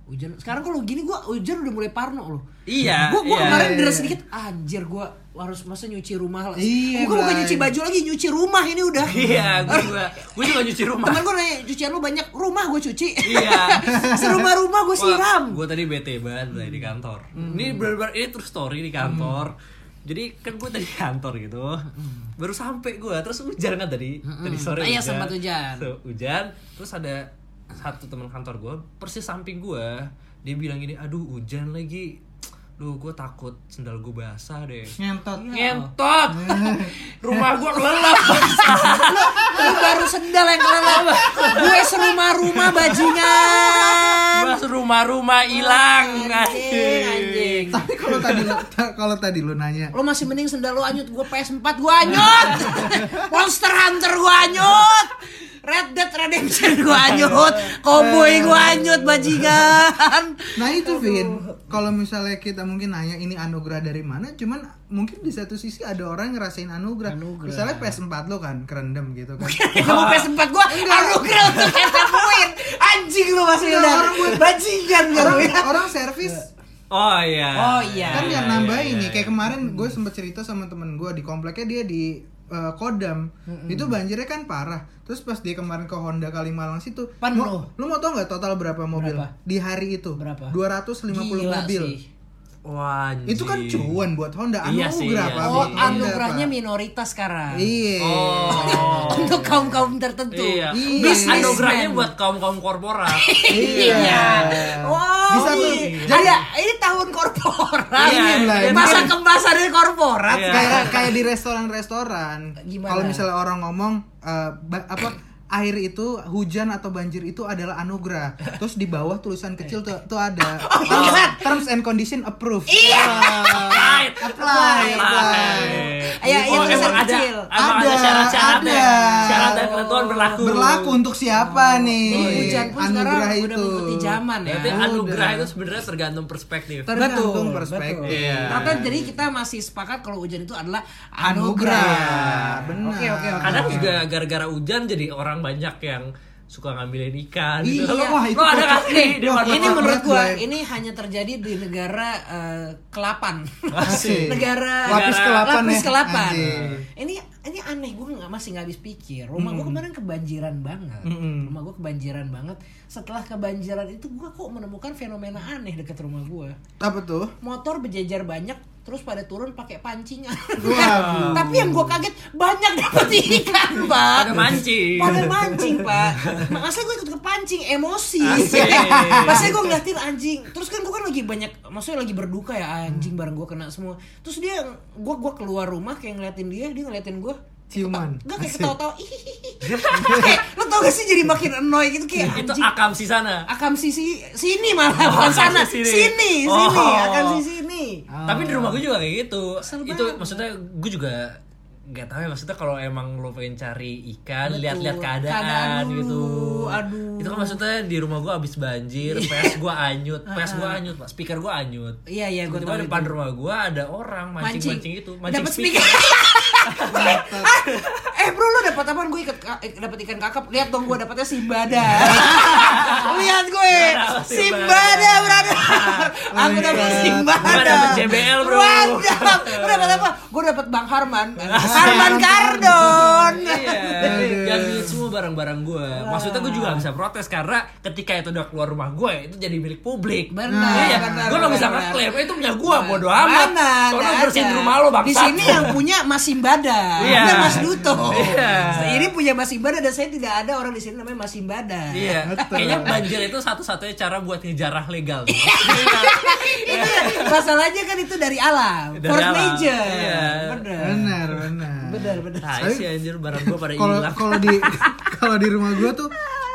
hujan sekarang kalau gini gua hujan udah mulai parno loh Iya, gua, gua iya. kemarin deras sedikit anjir gua harus masa nyuci rumah lah Iya, gua bukan Blay. nyuci baju lagi nyuci rumah ini udah Iya, gue juga, gue juga nyuci rumah. temen gua nanya cucian lu banyak rumah gua cuci Iya. *laughs* serumah-rumah gua siram Gue tadi bete banget Blay, di kantor. Ini benar-benar ini true story di kantor. Jadi kan gue tadi *laughs* kantor gitu, baru sampai gue terus hujan kan tadi, tadi sore Iya, sempat hujan. So, hujan, terus ada satu teman kantor gue persis samping gue, dia bilang gini, aduh hujan lagi, Duh, gue takut sendal gue basah deh. ngentot. Ngentot, *laughs* rumah gue kelelep. lu baru sendal yang kelelep gue serumah-rumah bajingan. Gue rumah-rumah hilang. anjing anjing *laughs* tapi kalau *laughs* tadi lu kalau tadi lu nanya. Lo masih mending sendal lo anyut gue PS4 gue anyut. *laughs* Monster Hunter gue anyut. Red Dead Redemption gue anyut. Cowboy gue anyut bajingan. Nah itu Vin, kalau misalnya kita mungkin nanya ini anugerah dari mana, cuman mungkin di satu sisi ada orang ngerasain anugerah. Anugerah. Misalnya PS4 lo kan kerendam gitu kan. Kamu PS4 gue anugerah untuk ketemuin Anjing lo masih orang gue- Bajingan orang, gak orang servis Oh iya. Oh, iya. kan yang iya, nambahin iya, nih kayak kemarin gue sempet cerita sama temen gue di kompleknya dia di eh, Kodam itu banjirnya kan parah terus pas dia kemarin ke Honda Kalimalang situ Pan lo. lu mau tau nggak total berapa mobil Berapa? di hari itu Berapa? 250 Gila mobil sih. Wah, itu kan cuan buat Honda Iya sih, anugerah iya Pak, sih. Oh buat Honda, anugerahnya minoritas sekarang iya Oh. *laughs* Untuk kaum-kaum tertentu Iya. Iya. Businessman. Anugerahnya buat kaum-kaum korporat. Iya. Wow. Di satu- iya. jadi- ada ini tahun korporat. Iya, Blay. Masa Mungkin- kemasannya korporat. Iya. kayak kayak di restoran-restoran. Gimana? Kalau misalnya orang ngomong ba- apa air itu hujan atau banjir itu adalah anugerah. Terus di bawah tulisan kecil tuh, tuh ada terms, terms and condition approved. Iya. Right. Apply, apply. Ayo, ayo, oh, tulisan emang ada, kecil. emang ada Ada, syarat-syaratnya. ada. Syarat dan ketentuan berlaku. Berlaku untuk siapa nih? Jadi hujan pun sekarang anugerah udah itu. mengikuti zaman ya. Berarti Udah. anugerah itu sebenarnya tergantung perspektif. Tergantung perspektif. Iya. Ternyata jadi kita masih sepakat kalau hujan itu adalah Anugerah. anugerah. Benar. Oke, oke, oke. Kadang juga gara-gara hujan jadi orang banyak yang suka ngambilin ikan gitu. Iya. Lo, Wah, itu lo ada kocak. gak sih di Wah, mana- ini Kocak menurut gua Blay. ini hanya terjadi di negara eh, kelapan. Asik. negara Lapis negara- kelapan lapis ya. kelapan. Anjing. Ini ini aneh gue nggak masih nggak habis pikir. Rumah gue kemarin kebanjiran banget. Mm-mm. Rumah gue kebanjiran banget. Setelah kebanjiran itu gue kok menemukan fenomena aneh dekat rumah gue. Apa tuh? Motor berjejer banyak terus pada turun pakai pancingan. *laughs* Waduh. Tapi yang gue kaget banyak dapat ikan, *laughs* Pak. Pada mancing. Pada mancing, Pak. Makanya gue ikut kepancing emosi. Asik. *laughs* Maksudnya gue ngeliatin anjing. Terus kan gue kan lagi banyak, maksudnya lagi berduka ya anjing bareng gue kena semua. Terus dia, gue gua keluar rumah kayak ngeliatin dia, dia ngeliatin gue. Ciuman. Gak kayak ketawa-tawa. *laughs* kayak lo tau gak sih jadi makin annoy gitu kayak itu anjing. akam si sana. Akam sisi sini malah bukan sana. sini. Sini, sini, Oh. akam sisi sini. Tapi di rumah gue juga kayak gitu. Itu banget. maksudnya gue juga nggak tahu ya maksudnya kalau emang lo pengen cari ikan lihat-lihat keadaan, Keadaan dulu. gitu. Aduh. itu kan maksudnya di rumah gue abis banjir PS gue anyut *laughs* PS gue anyut pak. Speaker gue anyut. Iya, iya, gue tahu depan rumah gue ada orang mancing mancing. itu mancing Dapat speaker, speaker. *laughs* bro lu dapat apaan? Gue ikat eh, dapat ikan kakap. Lihat dong gue dapatnya simbada *laughs* lihat gue. Simbada brother. *laughs* Aku dapat simbada Gua dapet JBL, bro. mantap lu dapat apa? Gue dapat bang Harman. *laughs* Harman Kardon. Iya, yang duit semua barang-barang gue. Maksudnya gue juga gak bisa protes karena ketika itu udah keluar rumah gue itu jadi milik publik. Benar, Iya, benar, gue gak bisa ngeklaim itu punya gue, bodo amat. Mana? Soalnya Nggak bersihin ada. rumah lo bang. Di sini yang punya Mas Simbada, Iya. bukan Mas Duto. Iya. Ini punya Mas Simbada dan saya tidak ada orang di sini namanya Mas Simbada. Iya, Betul. kayaknya banjir itu satu-satunya cara buat ngejarah legal. itu masalahnya kan itu dari alam, Dari force alam. major. Iya. Benar. Benar, benar. Benar, sih anjir barang gue pada hilang. kalau di *laughs* kalau di rumah gua tuh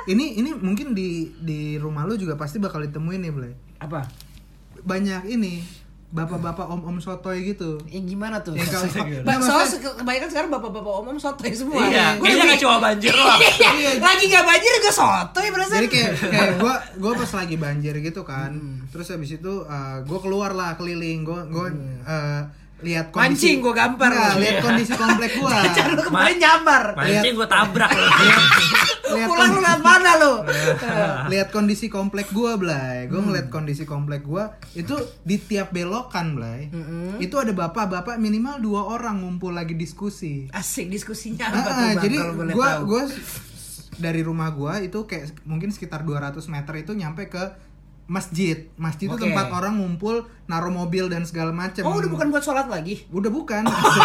ini ini mungkin di di rumah lu juga pasti bakal ditemuin nih, Blay. Apa? Banyak ini bapak-bapak om-om sotoy gitu. Yang gimana tuh? Yang kalau- *laughs* Ba- Nah, Soalnya kebanyakan sekarang bapak-bapak omong sotoy semua. Iya, Gua kayaknya lebih- gak cuma banjir doang. *laughs* Iya, Lagi gak banjir juga sotoy perasaan. Jadi kayak kayak gua gua pas lagi banjir gitu kan. Terus habis itu uh, gua keluar lah keliling. Gua gua uh, lihat kondisi Mancing gua gampar. Nggak, lihat kondisi komplek gua. *laughs* Jangan lu kemarin nyambar. Mancing gue tabrak *laughs* lihat Pulang lu lihat mana lu? *laughs* lihat kondisi komplek gua Blay gua ngeliat kondisi komplek gua itu di tiap belokan Blay itu ada bapak-bapak minimal dua orang ngumpul lagi diskusi Asik diskusinya apa Ah, tuh bang? jadi kalau boleh gua tahu? gua dari rumah gua itu kayak mungkin sekitar 200 meter itu nyampe ke masjid masjid itu Oke. tempat orang ngumpul naruh mobil dan segala macam Oh udah bukan buat sholat lagi? udah bukan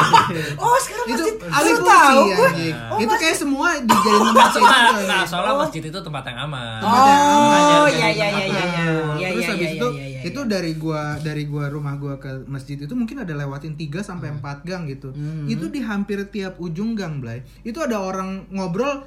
*laughs* Oh sekarang itu masjid alih Baru fungsi tahu anjing. Oh, itu masjid. kayak semua dijadiin tempat kayak Nah, gitu, nah, soalnya Oh. masjid itu tempat yang aman. Tempat yang aman. Oh iya iya iya iya iya. Nah, Iya terus iya habis iya itu iya, iya. itu dari gua dari gua rumah gua ke masjid itu mungkin ada lewatin 3 sampai 4 gang gitu. Hmm. Itu di hampir tiap ujung gang, Blay. Itu ada orang ngobrol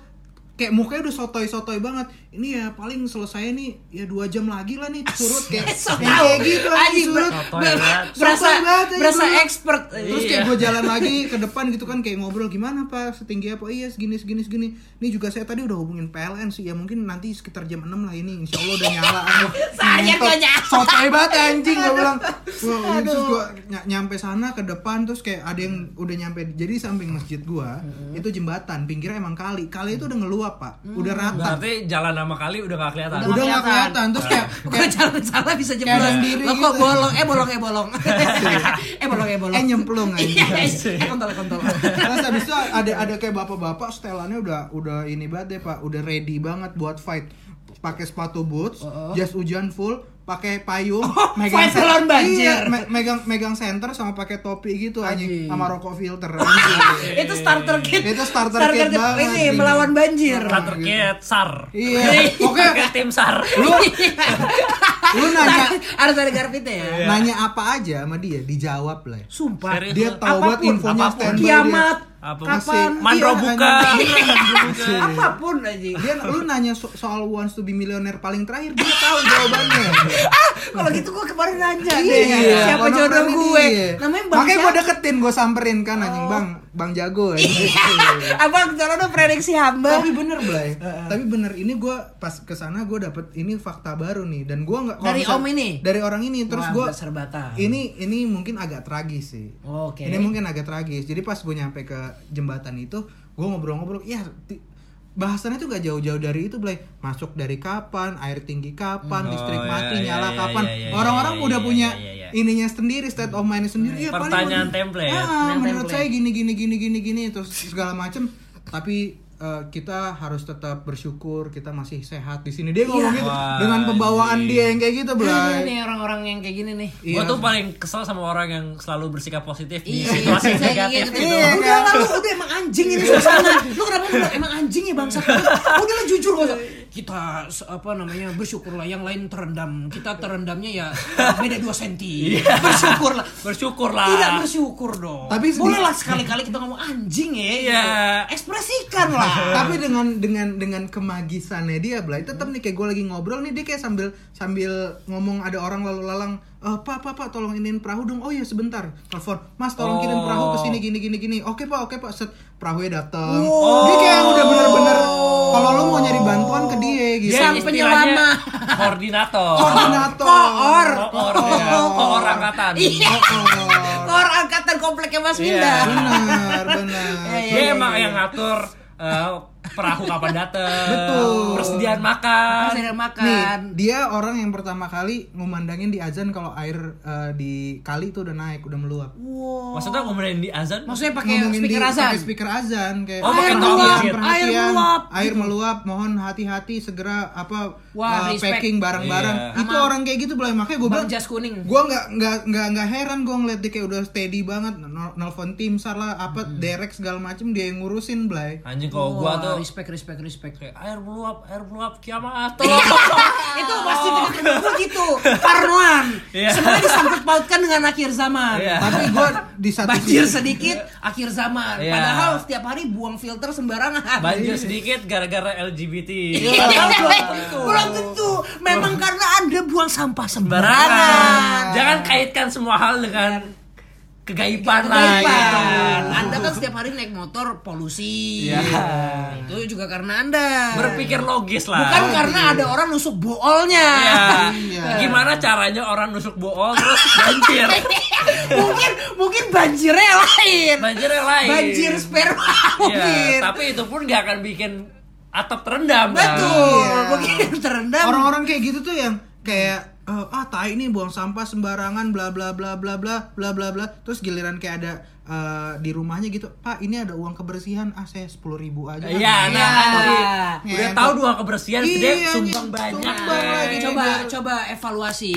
kayak mukanya udah sotoy-sotoy banget. Ini ya paling selesai nih ya dua jam lagi lah nih surut kayak So kayak gitu anjing Anjing, surut. banget. berasa banget, anjing, berasa dulu. expert. Terus kayak Iya. gue jalan *laughs* lagi ke depan gitu kan kayak ngobrol gimana pak setinggi apa iya segini segini segini. Ini juga saya tadi udah hubungin PLN sih ya mungkin nanti sekitar jam 6 lah ini insya Allah udah nyala. *laughs* Saya nyala. Sotoy banget anjing gue bilang. Wah, terus gue nyampe sana ke depan terus kayak ada yang udah nyampe jadi samping masjid gua itu jembatan pinggirnya emang kali kali itu udah ngeluap pak udah rata Berarti jalan sama kali udah gak kelihatan. udah nggak kelihatan terus kayak Gue jalan salah bisa jeblos. sendiri Lo kok gitu. bolong? Eh bolong eh bolong. *laughs* eh bolong eh bolong. eh nyemplung Iya, anjing eh kontol kontol. Terus habis itu ada ada kayak bapak-bapak setelannya udah udah ini banget deh pak, udah ready banget buat fight. Pakai sepatu boots, jas hujan full, pakai payung, fight sen- lawan banjir. Iya, me- megang megang center sama pakai topi gitu Anjing. sama rokok filter. *laughs* anjing. Itu starter kit. Itu starter kit banget, Ini anjing. melawan banjir. Starter kit SAR. Iya, *laughs* oke. Pakai tim SAR. Lu lu nanya Harus ada garpitnya ya. nanya apa aja sama dia dijawab lah. Sumpah. Serius. Dia tahu banget Apa pun, infonya apa pun. standby Kiamat. dia. Apa Kapan? Mandro Iya, buka. Apa pun aja. Dia lu nanya so- soal wants to be millionaire paling terakhir dia tahu jawabannya. Ah, kalau gitu gue kemarin nanya deh. Iya, Siapa jodoh gue? Namanya Bang Makanya gue siapa? deketin, gue samperin kan anjing bang, bang jago. anjing. *laughs* Abang jodoh prediksi hamba. Tapi bener Blay, tapi bener ini gue pas ke sana gue dapet ini fakta baru nih dan gue nggak Dari misal- om ini? dari orang ini terus gue berserbatan. ini ini mungkin agak tragis sih. Oke. Ini mungkin agak tragis. Jadi pas gue nyampe ke jembatan itu, gue ngobrol-ngobrol, ya bahasannya tuh gak jauh-jauh dari itu, Blay. Masuk dari kapan, air tinggi kapan, Oh, listrik iya, mati, iya, nyala iya, kapan. iya, iya, Orang-orang iya, udah iya, punya iya, iya. ininya sendiri, state of mind sendiri. Ya, paling Pertanyaan menurut- template. Ah, menurut template. saya gini gini gini gini gini terus segala macem. Tapi eh, kita harus tetap bersyukur kita masih sehat di sini. Dia ngomong gitu Wah, dengan pembawaan anjing. dia yang kayak gitu, Blay. nih orang-orang yang kayak gini nih. Iya. Gue tuh paling kesel sama orang yang selalu bersikap positif di Iya, situasi iya, negatif iya, gitu. iya. Udah lah lu udah emang anjing ini suasana. *laughs* Lu kenapa lu emang anjing ya bangsa? Udah lah jujur gak usah. Kita apa namanya bersyukurlah yang lain terendam. Kita terendamnya ya beda 2 senti. Bersyukurlah. Bersyukur lah. Tidak bersyukur dong. Tapi sedih- boleh lah sekali-kali kita ngomong anjing ya. Iya. Ekspresikan lah. *laughs* tapi dengan dengan dengan kemagisannya dia Blay tetap nih kayak gue lagi ngobrol nih dia kayak sambil sambil ngomong ada orang lalu lalang eh pak pak pak tolong iniin perahu dong oh iya sebentar telepon mas tolong kirim perahu ke sini gini gini gini oke pak oke pak set perahunya datang dia kayak udah bener-bener kalau lo mau nyari bantuan ke dia gitu Sang penyelamat. *laughs* Koordinator. koordinator Koor. Koor ya. Koor angkatan. Iya. Koor. Angkatan kompleknya Mas Iya. Winda. benar benar Iya, iya. Dia emang yang ngatur eh, perahu kapan datang. Betul. Persediaan makan. Masih ada Nih, makan. dia orang yang pertama kali ngumandangin di azan kalau air eh, di kali itu udah naik, udah meluap. Wow. Maksudnya ngomongin di azan? Maksudnya pakai speaker di, azan. pakai speaker azan kayak Oh, "Air meluap, Air meluap." air meluap, mohon hati-hati segera apa Wah, respect. packing barang-barang. Iya. Itu Sama- orang kayak gitu boleh makanya gue bilang jas kuning. gue nggak nggak nggak nggak heran gue ngeliat dia kayak udah steady banget nel- nelfon tim sar lah apa derek segala macem dia yang ngurusin Blay Anjing kalau gua Wah, tuh respect respect respect. kayak air meluap, air meluap kiamat. itu pasti dengan gue gitu. Parnoan. Iya. Semuanya disangkut pautkan dengan akhir zaman. Iya. tapi gue di satu Banjir sedikit, akhir zaman. Iya. Padahal setiap hari buang filter sembarangan. Banjir sedikit gara-gara LGBT. Iya, belum tentu. Belum tentu. Memang karena Anda buang sampah sembarangan. Barangan. Jangan kaitkan semua hal dengan kegaiban lah gitu. Anda kan setiap hari naik motor polusi. Iya. Itu juga karena Anda. Berpikir logis lah. Bukan karena ada orang nusuk boolnya. Iya. Iya. Gimana caranya orang nusuk bool terus banjir? *laughs* mungkin mungkin banjirnya lain. Banjirnya lain. Banjir sperma Iya, mungkin. tapi itu pun gak akan bikin atap terendam kan? Betul. Iya. Mungkin terendam Orang-orang kayak gitu tuh yang kayak eh, ah tai ini buang sampah sembarangan bla bla bla bla bla bla bla bla. Terus giliran kayak ada eh, di rumahnya gitu pak ini ada uang kebersihan ah saya sepuluh ribu aja Iya, Ah, nah, Iya. jadi Ngentot. udah tahu dua kebersihan Iya, gede ny- sumbang banyak. sumbang lagi. coba coba evaluasi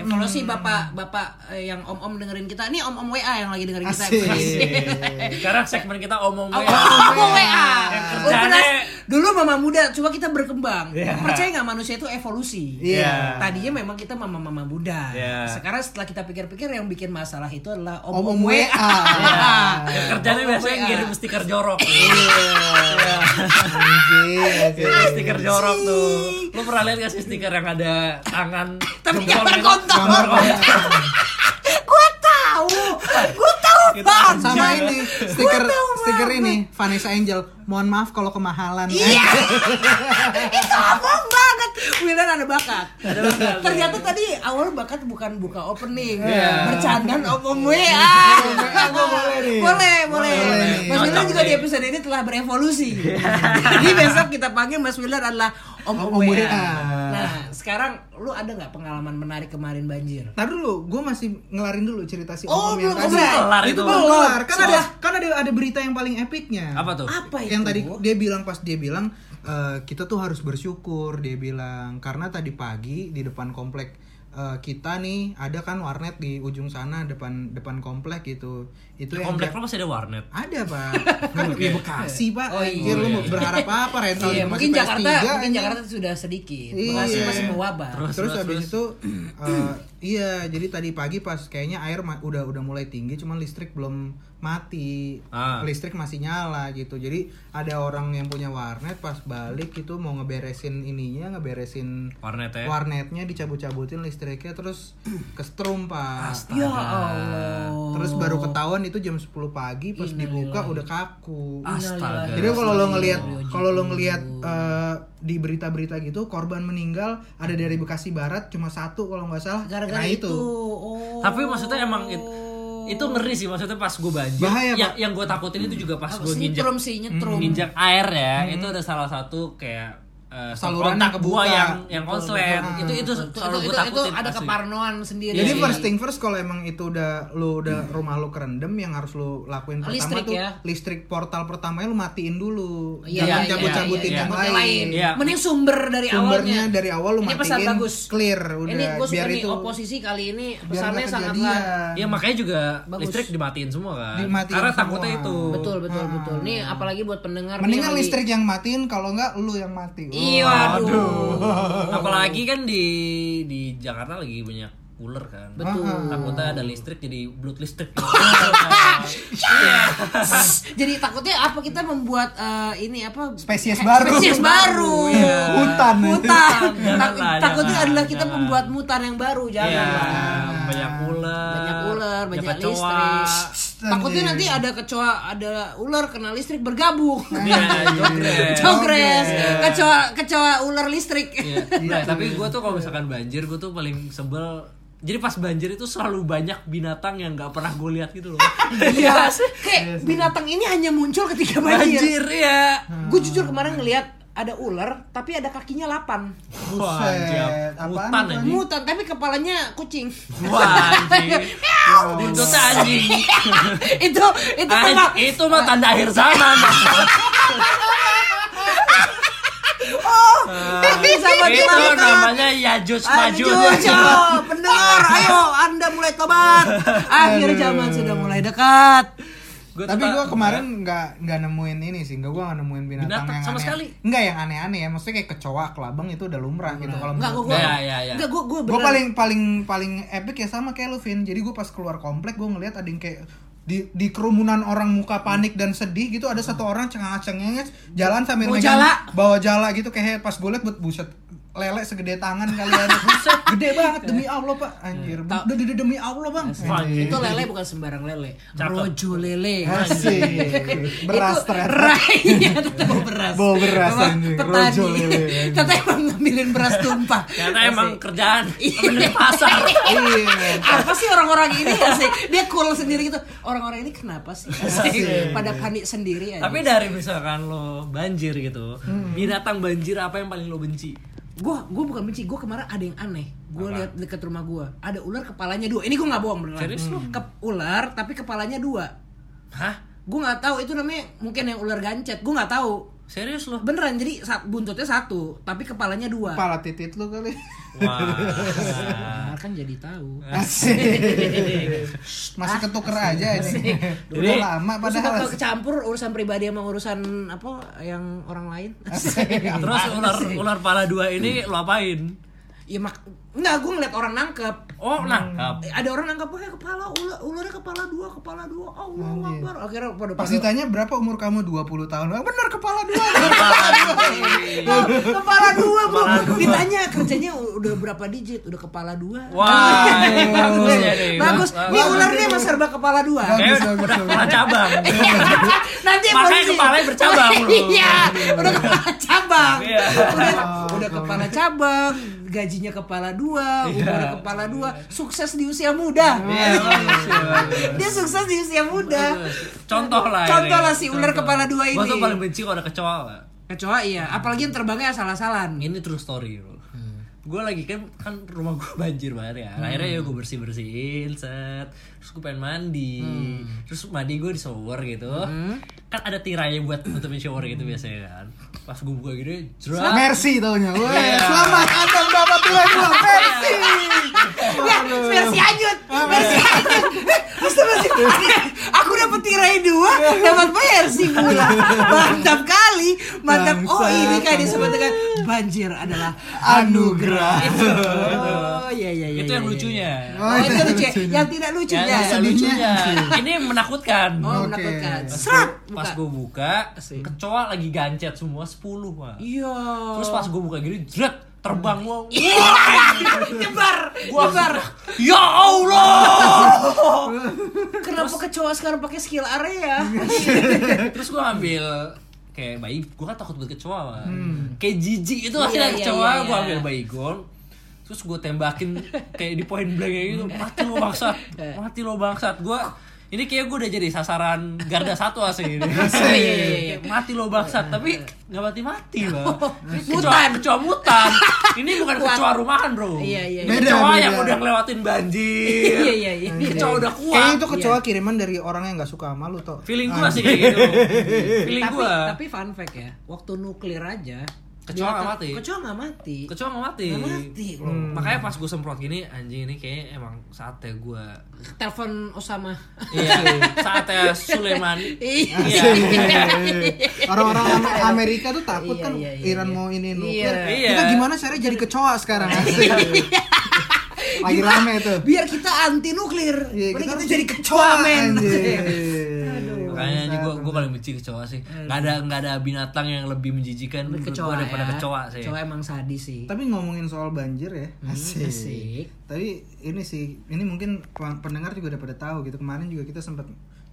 evaluasi bapak bapak eh, yang om om dengerin kita ini om om wa yang lagi dengerin kita. *laughs* Sekarang segmen kita WA. om wa Yang Oh, kerjaannya- penas- dulu mama muda coba kita berkembang percaya nggak manusia itu evolusi Iya. tadinya memang kita mama mama muda Iya. sekarang setelah kita pikir-pikir yang bikin masalah itu adalah om Om-om om wa WA. Yang kerjanya biasanya ngirim stiker jorok. Iya. Anjir. stiker jorok tuh. Lu pernah lihat gak sih stiker yang ada tangan Tapi jempol gambar kontol. gua tahu gua tahu banget sama ini stiker stiker ini Vanessa Angel mohon maaf kalau kemahalan Iya. *laughs* itu abang banget. Wildan ada bakat. bakat, Ternyata tadi awal bakat bukan buka opening, Iya. bercandaan om WA. WA gua boleh nih. Boleh, boleh. Mas Wildan juga di episode ini telah berevolusi. Jadi besok kita panggil Mas Wildan adalah om Om WA. Nah, sekarang lu ada nggak pengalaman menarik kemarin banjir? Ntar dulu, gue masih ngelarin dulu cerita si Oh, Om yang belum tadi. kelar. Kelar itu belum kelar. Kan ada kan ada ada berita yang paling epicnya. Apa tuh? Apa itu? Yang tadi dia bilang pas dia bilang eh, kita tuh harus bersyukur dia bilang karena tadi pagi di depan komplek eh, kita nih ada kan warnet di ujung sana depan depan komplek gitu. Itu yang komplek lo masih ada warnet. ada pak *laughs* kan di Bekasi pak Oh, Anjir, iya. lu mau berharap apa rental Iya, masih mungkin PS3, Jakarta, mungkin anjing. Jakarta sudah sedikit. Iya. Bekasi masih mewabah. Terus, terus, terus, habis terus. itu eh, iya jadi tadi pagi pas kayaknya air udah udah mulai tinggi cuman listrik belum mati Ah. listrik masih nyala gitu jadi ada orang yang punya warnet pas balik itu mau ngeberesin ininya ngeberesin Warnet ya. warnetnya dicabut-cabutin listriknya terus *clears throat* kesetrum pak Ya Allah. terus baru ketahuan itu jam 10 pagi pas dibuka udah kaku Astaga. jadi kalau lo ngelihat kalau lo ngelihat eh, di berita-berita gitu korban meninggal ada dari Bekasi Barat cuma satu kalau nggak salah Gara-gara nah itu. Oh. Tapi maksudnya emang it- itu ngeri sih maksudnya pas gue banjir. Bahaya, yang Pak. yang gue takutin itu juga pas gue nginjak nyetrum sih, nyetrum. nginjak air ya. Itu ada salah satu kayak eh, Salurannya kontak kebuka. gua yang yang konslet. betul. Itu itu Itu, selalu itu, gue itu, takutin. ada asli. keparnoan sendiri. Jadi Iya, first iya. thing first kalau emang itu udah lu udah rumah lu kerendam yang harus lu lakuin pertama Listrik tuh ya. listrik portal pertamanya lu matiin dulu. Iya, Jangan iya, cabut-cabutin iya, yang Yang lain. Iya. Mending sumber dari Sumbernya awalnya. dari awal lu Ini pesan matiin bagus. clear udah Ini gue suka biar nih itu oposisi kali ini pesannya sangatlah. Iya makanya juga Bagus. listrik dimatiin semua kan. Dimatiin Karena semua. takutnya itu. betul betul betul. Nih apalagi buat pendengar Mendingan listrik yang matiin kalau enggak lu yang mati. Iya, aduh. Apalagi kan di di Jakarta lagi banyak ular kan. Betul. Takutnya ada listrik jadi blood listrik. *laughs* Jadi takutnya apa kita membuat eh, ini apa Spesies baru. Spesies baru. Iya. Hutan. Tak- lah, takutnya jangan, adalah kita jangan. membuat mutan yang baru, jangan lah. banyak ular. Banyak ular, banyak listrik. Takutnya Anjing. nanti ada kecoa, ada ular kena listrik bergabung. Iya, jogres. Jogres, Iya. kecoa kecoa ular listrik. Iya. *laughs* Nah, tapi gue tuh kalau misalkan banjir, gue tuh paling sebel. Jadi pas banjir itu selalu banyak binatang yang nggak pernah gue lihat gitu loh. *laughs* Iya, kayak binatang ini hanya muncul ketika banjir. banjir ya. Gue jujur kemarin ngelihat ada ular, tapi ada kakinya 8 Wah, Buset, anjir. apaan Mutan itu, anjing. Mutan, tapi kepalanya kucing. Wah, anjing. *laughs* Buntutnya anjing. *laughs* itu itu Anjing, memang itu mah tanda akhir zaman. *laughs* bisa buat itu kita namanya Yajuj Majuj. Ayo, coba, pendengar, ayo Anda mulai tobat. Akhir zaman sudah mulai dekat. Gua Tapi gua kemarin nggak nggak nemuin ini sih, nggak gua nggak nemuin binatang, Binatang yang sama aneh. sekali. Nggak yang aneh-aneh ya, maksudnya kayak kecoa, kelabang itu udah lumrah gitu kalau Enggak, menurut gua Ya, gua. ya, ya. Enggak, gua gua gue beneran- paling paling paling epic ya sama kayak lu Vin jadi gue pas keluar komplek gue ngeliat ada yang kayak di di kerumunan orang muka panik dan sedih gitu ada satu orang cengenges jalan sambil Bawa megang- jala. bawa jala gitu kayak pas gue liat buat buset lele segede tangan kalian *laughs* buset gede banget demi Allah pak anjir Duh, duh, duh, demi Allah bang Anjir. itu lele bukan sembarang lele. Cakep. Rojo lele. Asik. beras itu ternyata Iya, tetap bawa beras. Bawa beras, petani. Rojo lele. *laughs* Ternyata emang ngambilin beras tumpah. Ternyata emang kerjaan Iya. bener pasar. *laughs* iya apa sih orang-orang ini asik dia cool sendiri gitu orang-orang ini kenapa sih asik pada panik sendiri aja Tapi dari misalkan lo banjir gitu, binatang banjir apa yang paling lo benci? Gue gue bukan benci, gue kemarin ada yang aneh. Gue Apa? lihat dekat rumah gue, ada ular kepalanya dua. Ini gue nggak bohong beneran. Serius lu? Ke- ular tapi kepalanya dua. Hah? Gue nggak tahu itu namanya mungkin yang ular gancet. Gue nggak tahu. Serius lo? Beneran jadi buntutnya satu, tapi kepalanya dua. Kepala titit lu kali. Wah. Nah, kan jadi tahu. Asik. Masih ketuker aja ini. Udah lama padahal. ke- kecampur urusan pribadi sama urusan apa yang orang lain. Terus ular ular pala dua ini lo apain? Ya mak enggak gue ngeliat orang nangkep. Oh, nangkap. Eh, ada orang nangkep pakai kepala ular ularnya kepala dua kepala dua. Allah Akbar. Akhirnya pada Pas pada- ditanya berapa umur kamu? 20 tahun. Ah, Bener kepala dua. Oh, *laughs* kepala dua bu ditanya kerjanya udah berapa digit? Udah kepala dua. Wah, *laughs* bagus ya deh. bagus. Ini ularnya emang serba kepala dua. Bagus, bagus, kepala cabang. *laughs* nanti yang Makanya polisi- kepalanya bercabang, bro. iya udah kepala cabang. Iya. udah, udah kepala cabang gajinya kepala dua umurnya kepala dua sukses di usia muda Iya, bagus, iya, bagus. dia sukses di usia muda Contoh lah. Contoh ini. lah si ular Contoh. kepala dua ini. tuh paling benci kalau ada kecoa. Pak. kecoa iya apalagi yang terbangnya asal-asalan Ini true story bro. Gue lagi kan kan rumah gue *laughs* banjir banget ya. Akhirnya ya gue bersih bersihin set. Terus gue pengen mandi. Terus mandi gue di shower gitu. Kan ada tirainya buat nutupin shower gitu biasanya kan. Pas gue buka gitu, jerat. Mercy taunya. Weh, Iya. selamat Anda mendapat nilai dua. Mercy. ya versi lanjut versi lanjut Astagfirullahaladzim. Tirai dua *laughs* dapat versi pula mantap kali mantap oh Bangsat. ini kayak disebut dengan banjir adalah *laughs* Anugerah. oh iya iya iya Itu yang iya, lucunya. iya. oh itu lucu lucunya. yang tidak lucunya Yang *laughs* lucunya. Ini menakutkan. oh menakutkan Pas serat gua- Pas buka. gue buka, kecoa lagi gancet semua 10 pak. iya Terus pas gue buka gini, jret terbang gua. *laughs* nyebar Gua nyebar Ya Allah. kenapa kecoa sekarang pakai skill area *laughs* Terus gue ambil kayak bayi, gue kan takut banget kecoa Pak. Kayak jijik itu Iya, akhirnya iya, kecoa, iya, gue iya. ambil baygon. Terus gue tembakin kayak di point blank kayak gitu, *laughs* mati lo bangsat, mati lo bangsat. Gue ini kayak gue udah jadi sasaran garda satu asli ini. *laughs* iya, iya, iya. mati lo bangsat, tapi nggak mati mati lah. Kecoa, Mutan. kecoa mutan. *laughs* Ini bukan kecoa rumahan bro. Iya, iya, iya. Kecoa yang udah ngelewatin banjir. iya iya iya Kecoa udah kuat. Kayaknya itu kecoa kiriman dari orang yang gak suka sama lu toh. Feeling gue sih kayak gitu. *laughs* Feeling tapi gue. tapi fun fact ya waktu nuklir aja Kecoa nggak mati? kecoa nggak mati Kecoa nggak mati. Nggak mati loh. Hmm. Makanya pas gue semprot gini, anjing ini kayaknya emang saatnya gue. telepon Osama Iya, *laughs* saatnya Sulaiman. *laughs* iya Iya. Orang-orang Am- Amerika tuh takut Iya, kan iya, iya, Iran iya. mau ini Iya. nuklir. Iya. Kita gimana caranya jadi kecoa sekarang? Lagi rame tuh. biar kita anti nuklir Iya, kita, harus jadi kecoa men. *laughs* Makanya anjing gue gue paling benci kecoa sih. Gak ada nggak ada binatang yang lebih menjijikan menurut kecoa daripada ya kecoa sih. kecoa emang sadis sih Tapi ngomongin soal banjir ya, asik. asik. Tapi ini sih, ini mungkin pendengar juga udah pada tahu gitu. Kemarin juga kita sempat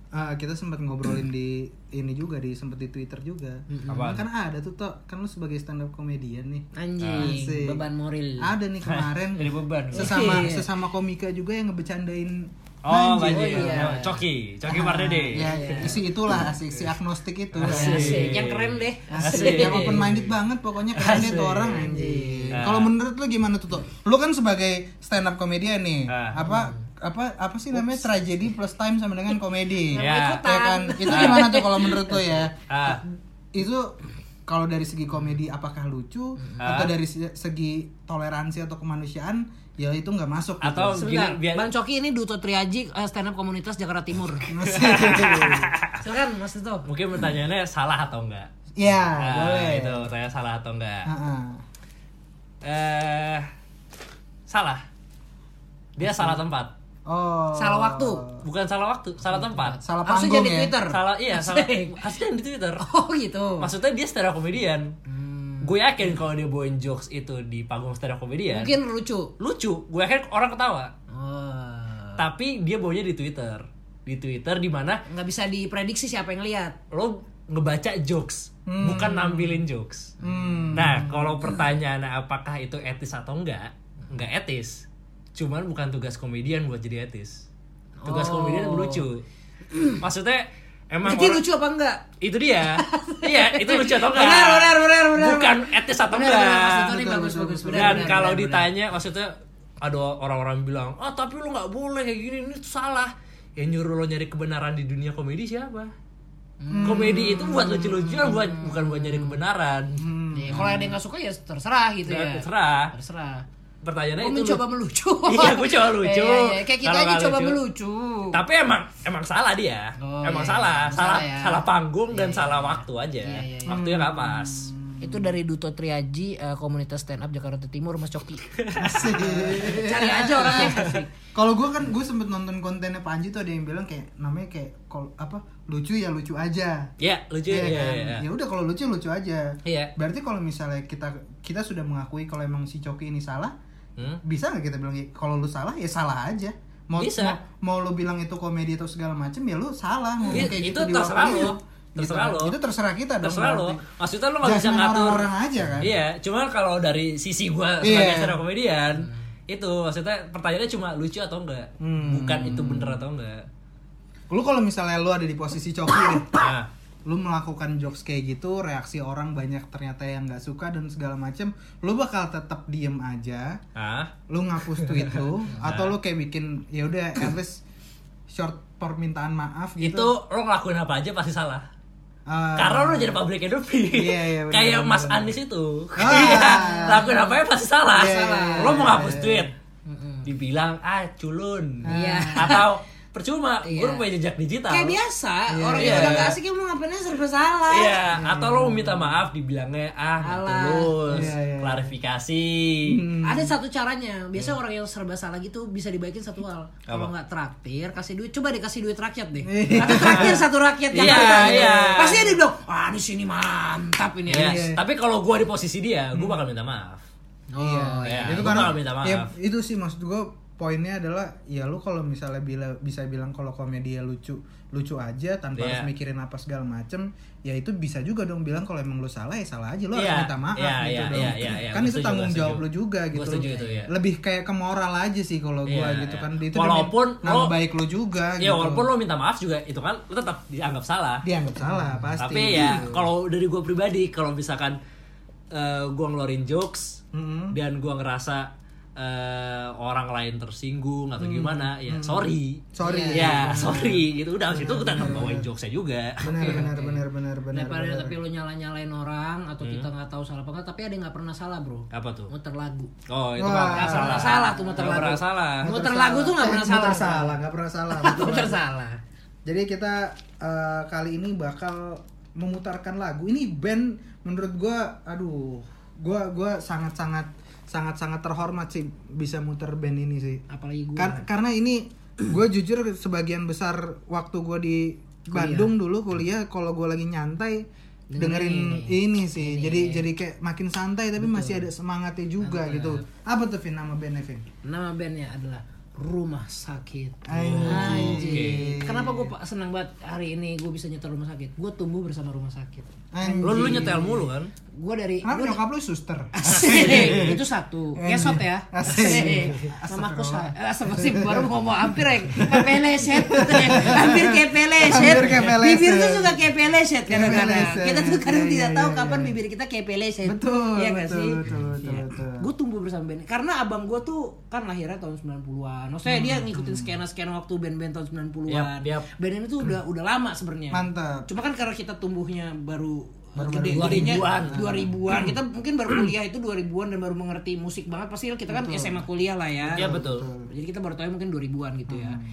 ah, kita sempat ngobrolin di ini juga di sempat di Twitter juga. Apaan? Kan ada tuh toh, kan lu sebagai stand up comedian nih. anjing Asik. beban moral Ada nih kemarin *laughs* Jadi beban. sesama Iya. sesama komika juga yang ngebecandain Oh, banjir. banjir. Oh, iya. Coki, Coki Mardede. Ya, isi itulah asik si agnostik itu. asik yang keren deh Asik. Yang open minded banget pokoknya keren deh tuh orang anjing. Ah. Kalau menurut lu gimana tuh tuh? Lu kan sebagai stand up comedian nih. Ah. Apa apa apa sih namanya tragedi plus time sama dengan komedi. Ya. Ya kan? Itu gimana tuh kalau menurut lu ya? Ah, Itu kalau dari segi komedi apakah lucu Ah. atau dari se- segi toleransi atau kemanusiaan ya itu nggak masuk gitu. Atau Sebentar, gini, biar Bang Coki ini Duto Triaji eh, stand up komunitas Jakarta Timur. *laughs* Silakan Mas Duto. mungkin pertanyaannya salah atau enggak? ya Nah, boleh Itu saya salah atau enggak? Eh salah. Dia salah tempat. oh Salah waktu. Bukan salah waktu, salah tempat. salah Harusnya panggung jadi ya Twitter. Salah iya, salah. Harusnya di Twitter. Oh gitu. Maksudnya dia stand up comedian. Hmm. Gue yakin kalau dia bawain jokes itu di panggung stand up comedian, Mungkin lucu. lucu. Gue yakin orang ketawa. Oh. Tapi dia bawanya di Twitter. Di Twitter di mana nggak bisa diprediksi siapa yang lihat. lo ngebaca jokes, bukan nampilin jokes. Hmm. Nah, kalau pertanyaannya apakah itu etis atau enggak? Enggak etis. Cuman bukan tugas komedian buat jadi etis. Tugas Oh. komedian lucu. Maksudnya emang Jadi lucu apa enggak? itu dia. *laughs* iya, itu lucu atau enggak? Benar, benar, benar, benar. Bukan etis atau Benar, enggak. benar, nih Betul, bagus, bagus, bagus benar, Dan benar, kalau benar, ditanya maksudnya ada orang-orang bilang, "Ah, tapi lu nggak boleh kayak gini, ini tuh salah." Yang nyuruh lo nyari kebenaran di dunia komedi siapa? Hmm. Komedi itu buat lucu-lucuan, buat bukan buat nyari kebenaran. Hmm. Iya, kalau ada yang nggak suka ya terserah gitu Ya, ya. terserah. Terserah. Pertanyaannya Gue itu mencoba lu- melucu. *laughs* Iya, gue coba *laughs* lucu. Iya, iya, Kayak kita Kalau aja coba lucu. melucu. Tapi emang emang salah dia. Oh, emang iya, salah, iya. salah Salah ya. salah panggung dan Iya, salah iya. waktu aja. Iya, iya, iya. Waktunya nggak pas. Itu dari Duto Triaji, eh, komunitas stand up Jakarta Timur, Mas Coki. *laughs* Cari aja orangnya. Kalau gue kan gue sempet nonton kontennya Panji tuh ada yang bilang kayak namanya kayak kol apa lucu ya lucu aja. Iya, lucu Iya ya. kan? Iya, Ya udah kalau lucu lucu aja. Iya. Berarti kalau misalnya kita kita sudah mengakui kalau emang si Coki ini salah, Hmm? bisa nggak kita bilang kalau lu salah ya salah aja. Mau, Bisa. mau mau lu bilang itu komedi atau segala macem ya lu salah ngomong Iya, kayak itu gitu di terserah lu. itu. Terserah Gitu. lu. Itu terserah kita dong. Terserah lo. Maksudnya lo nggak bisa ngatur orang-orang aja kan. Iya, cuma kalau dari sisi gua Iya. sebagai stand up comedian itu maksudnya pertanyaannya cuma lucu atau enggak, Hmm. bukan itu bener atau enggak. Lu kalau misalnya lu ada di posisi Coki nih, Nah, lu melakukan jokes kayak gitu, reaksi orang banyak ternyata yang nggak suka dan segala macem, lu bakal tetap diem aja, ah, lu ngapus tweet lu, *laughs* atau lu kayak bikin ya udah at least short permintaan maaf gitu. itu lo ngelakuin apa aja pasti salah. Ah, Karena lo jadi public enemy. Iya, iya, benar, Kayak benar, Mas benar. Anies itu. Ah. *laughs* Iya, lakuin apa ya pasti salah. Iya, iya, iya, lo mau iya, ngapus iya. tweet, dibilang ah culun. Iya. Atau percuma, gue Iya. punya jejak digital. Kayak biasa, orang Iya. yang udah gak asik yang mau ngapain aja serba salah. Iya, atau lo minta maaf dibilangnya ah tulus, Iya, iya. klarifikasi. Hmm. Ada satu caranya. Biasanya orang yang serba salah gitu bisa dibaikin satu hal. Kalau nggak traktir, kasih duit. Coba deh kasih duit rakyat deh. Iya. Atau traktir satu rakyat Iya, Jakarta. iya. Pasti dia bilang, wah di sini mantap ini. Yes. Iya. Tapi kalau gue di posisi dia, gue bakal minta maaf. Oh, iya. itu gua karena bakal minta maaf. ya, itu sih maksud gue poinnya adalah ya lu kalau misalnya bila, bisa bilang kalau komedi ya lucu lucu aja tanpa Iya. harus mikirin apa segala macem ya itu bisa juga dong bilang kalau emang lu salah ya salah aja lu Iya, harus minta maaf iya, gitu iya, dong iya, iya, iya. kan Gua itu tanggung gua jawab lu juga Gua gitu setuju itu, iya. lebih kayak ke moral aja sih kalau gua Iya, gitu iya. kan itu Walaupun nama lo- baik lu juga Ya gitu. walaupun lo minta maaf juga, itu kan lo tetap dianggap salah. dianggap salah pasti Tapi ya gitu. kalau dari gue pribadi, kalau misalkan eh gue ngeluarin jokes Mm-mm. dan gue ngerasa eh, orang lain tersinggung atau gimana, ya sorry. sorry Ya, sorry gitu. Udah situ kita nggak bawain jokesnya juga. benar benar benar benar benar Daripada benar. tapi lu nyala-nyalain orang atau kita nggak tahu salah apa tapi ada yang nggak pernah salah, Bro. Apa tuh? Muter lagu. Oh, itu nggak pernah salah. salah tuh muter Nggak lagu. pernah salah. Muter lagu tuh nggak pernah Eh, muter salah. salah nggak pernah salah. *laughs* Muter salah. Jadi kita eh, kali ini bakal memutarkan lagu. Ini band menurut gua aduh, gua gua sangat-sangat sangat-sangat terhormat sih bisa muter band ini sih. Apalagi gue. Kar- karena ini gue jujur sebagian besar waktu gua di Bandung dulu kuliah kalau gua lagi nyantai dengerin ini, sih. Jadi jadi kayak makin santai tapi masih ada semangatnya juga gitu. Apa tuh Vin nama bandnya Vin? Nama bandnya adalah Rumah Sakit. Anjing. Kenapa gue senang banget hari ini gue bisa nyetel rumah sakit? Gue tumbuh bersama rumah sakit. Anjing. Lo dulu nyetel mulu kan? Gue dari Kenapa gua- nyokap lu suster? *laughs* Itu satu. Kesot ya mamaku saya sih baru mau ngomong hampir ya. Kayak peleset *laughs* hampir kayak peleset Hampir kayak peleset. bibir tuh juga kayak peleset kadang-kadang. Kita tuh kadang Iya, tidak iya, tahu iya, kapan bibir kita kayak peleset Betul, Iya nggak betul, sih? betul, betul, betul. gue tumbuh bersama band karena abang gue tuh kan lahirnya tahun 90-an maksudnya dia ngikutin skena-skena waktu band-band tahun 90-an Yap, yap. band ini tuh udah udah lama sebenarnya. Mantap. cuma kan karena kita tumbuhnya baru Baru- gede baru gedenya 2000-an. 2000-an kita mungkin baru kuliah itu 2000-an dan baru mengerti musik banget pasti kita kan SMA kuliah lah ya Iya betul. jadi kita baru tahu mungkin 2000-an gitu ya Hmm.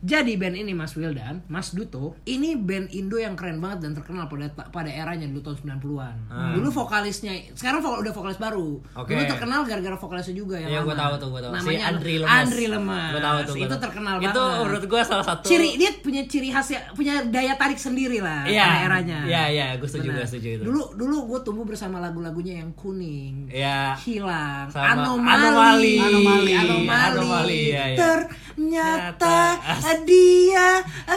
Jadi band ini Mas Wildan, Mas Duto, ini band Indo yang keren banget dan terkenal pada pada eranya dulu tahun 90-an. Dulu vokalisnya, sekarang vokal, udah vokalis baru. Hmm. Oke. Dulu terkenal gara-gara vokalisnya juga yang Iya, gue tahu tuh, gue tahu. Si Namanya Andri Lemas. Andri Lemas. Gue tahu tuh. gua Itu tahu. terkenal Itu banget. menurut gue salah satu. Ciri dia punya ciri khas ya, punya daya tarik sendiri lah Iya. pada eranya. Iya, iya, gue setuju, gue setuju itu. Dulu dulu gue tumbuh bersama lagu-lagunya yang kuning. Iya. Hilang, Sama anomali, Anomali. anomali, Anomali. Anomali, iya, iya. Ternyata Nyata. Dia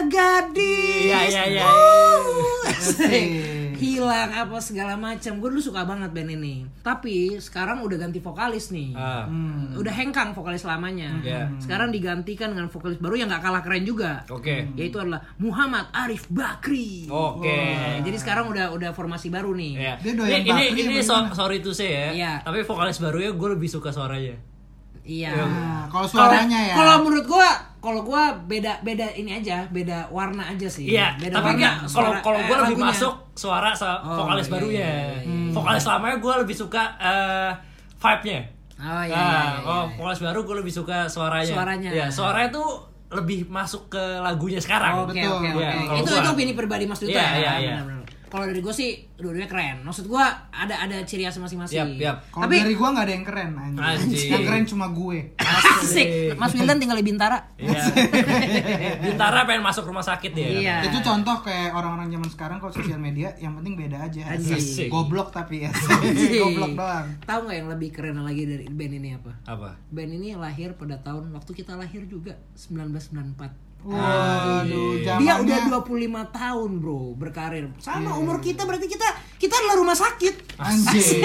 gadis. Iya, iya, iya. Oh, *laughs* hilang apa segala macam. Gue dulu suka banget band ini. Tapi sekarang udah ganti vokalis nih. Ah. Hmm, Udah hengkang vokalis lamanya. Iya. Sekarang digantikan dengan vokalis baru yang nggak kalah keren juga. Oke. Yaitu adalah Muhammad Arif Bakri. Oke. Wah, jadi sekarang udah udah formasi baru nih. Ya. Dia doyan ini ini, Bakri ini apa so- sorry to say ya. Iya. Tapi vokalis barunya gue lebih suka suaranya. Iya. Nah, kalau Kalau- suaranya ya. Kalau menurut gua, kalau gua beda beda ini aja, beda warna aja sih. Iya, beda tapi warna enggak kalau kalau gue eh, lebih lagunya. masuk suara Oh, vokalis iya, barunya. iya, iya, Vokalis lamanya gue lebih suka eh, vibe-nya. Oh iya. Nah, iya, iya, oh, iya. vokalis baru gue lebih suka suaranya. Suaranya. Ya, suaranya tuh lebih masuk ke lagunya sekarang. Oke Betul. oke oke. Iya, kalau Itu gua- itu opini pribadi Mas Duta Iya, ya. iya, iya. benar-benar. Kalau dari gue sih dua-duanya keren. Maksud gua ada ada ciri khas masing-masing. Yap. Kalau Tapi dari gua nggak ada yang keren anjing. Anjing. Yang keren cuma gue. asik. Mas Wildan tinggal di Bintara. Iya. Bintara pengen masuk rumah sakit dia. Iya. Itu contoh kayak orang-orang zaman sekarang kalau sosial media yang penting beda aja. Anjing. Goblok tapi ya. Anjing. Goblok doang. Tahu nggak yang lebih keren lagi dari band ini apa? Apa? Band ini lahir pada tahun waktu kita lahir juga 1994. Waduh, Dia udah 25 tahun, Bro, berkarir. Sama umur kita berarti kita kita adalah rumah sakit. anjing.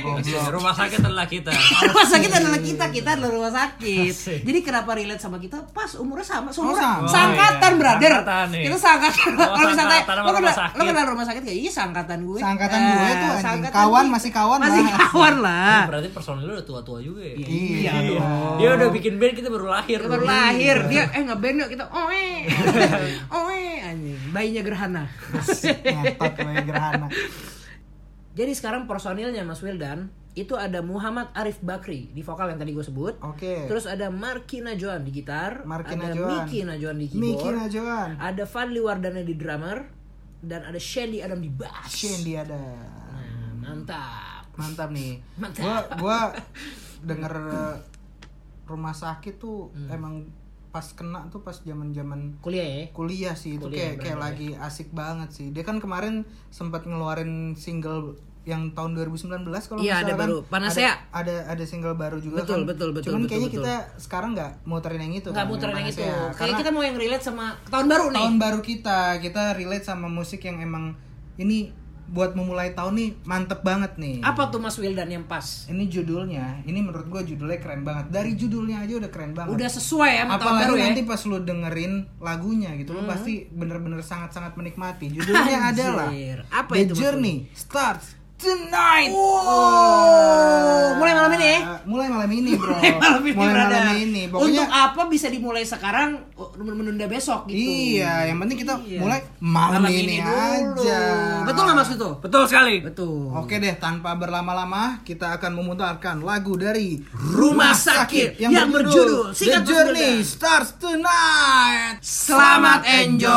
*laughs* Goblok. Rumah sakit adalah kita. rumah sakit adalah kita, kita adalah rumah sakit. Asik. Jadi kenapa relate sama kita? Pas umurnya sama, seumuran. sama. Sangkatan, Oh, iya. brother. Sangkatan nih. Kita sangkatan. Oh, Kalau misalnya lo kenal, rumah sakit. lo kenal rumah sakit kayak iya sangkatan gue. Sangkatan Eh, gue tuh anjing. sangkatan Kawan masih kawan Masih lah. kawan lah. Berarti personil lu udah tua-tua juga ya. Iya. Dia udah bikin band kita baru lahir. Baru lahir, dia eh ngeband yuk kita oe. *laughs* oe anjing. Bayinya gerhana. *laughs* Ngetot gerhana. Jadi sekarang personilnya Mas Wildan itu ada Muhammad Arif Bakri di vokal yang tadi gue sebut. Oke. Terus ada Marki Najoan di gitar, Marki ada Najoan. Miki Najoan di Miki keyboard, Najoan. ada Fadli Wardana di drummer, dan ada Shandy Adam di bass. Shen dia ada. Nah, mantap. Mantap nih. Mantap. Gua gua *laughs* denger rumah sakit tuh Hmm. emang pas kena tuh pas zaman-zaman Kuliah ya? kuliah sih itu Kuliah, kayak kayak lagi asik banget sih. Dia kan kemarin sempat ngeluarin single yang tahun 2019 kalau Iya, ada kan. baru. Panacea. Ada, ada ada single baru juga Betul, kan. betul, betul, Cuman betul, kayaknya betul. kita sekarang nggak muterin yang itu. Nggak kan, muterin yang itu. Panacea. Kayak Karena kita mau yang relate sama tahun baru nih. tahun baru kita, kita relate sama musik yang emang ini buat memulai tahun nih mantep banget nih. Apa tuh Mas Wildan yang pas? Ini judulnya, ini menurut gue judulnya keren banget. Dari judulnya aja udah keren banget. Udah sesuai ya sama tahun Apalagi baru ya? nanti pas lu dengerin lagunya gitu, lu pasti bener-bener sangat-sangat menikmati. Judulnya *laughs* adalah Apa The itu, Journey Starts Tonight. Oh, mulai malam ini ya? Mulai malam ini, bro. malam ini, mulai brother. malam ini. Pokoknya Untuk apa bisa dimulai sekarang oh, menunda besok gitu. Iya, yang penting kita Iya. mulai malam, ini, dulu. aja. Betul nggak Mas itu? Betul sekali. Betul. Oke deh, tanpa berlama-lama kita akan memutarkan lagu dari Rumah Sakit yang berjudul The Singkat Journey. Starts Tonight. Selamat enjoy.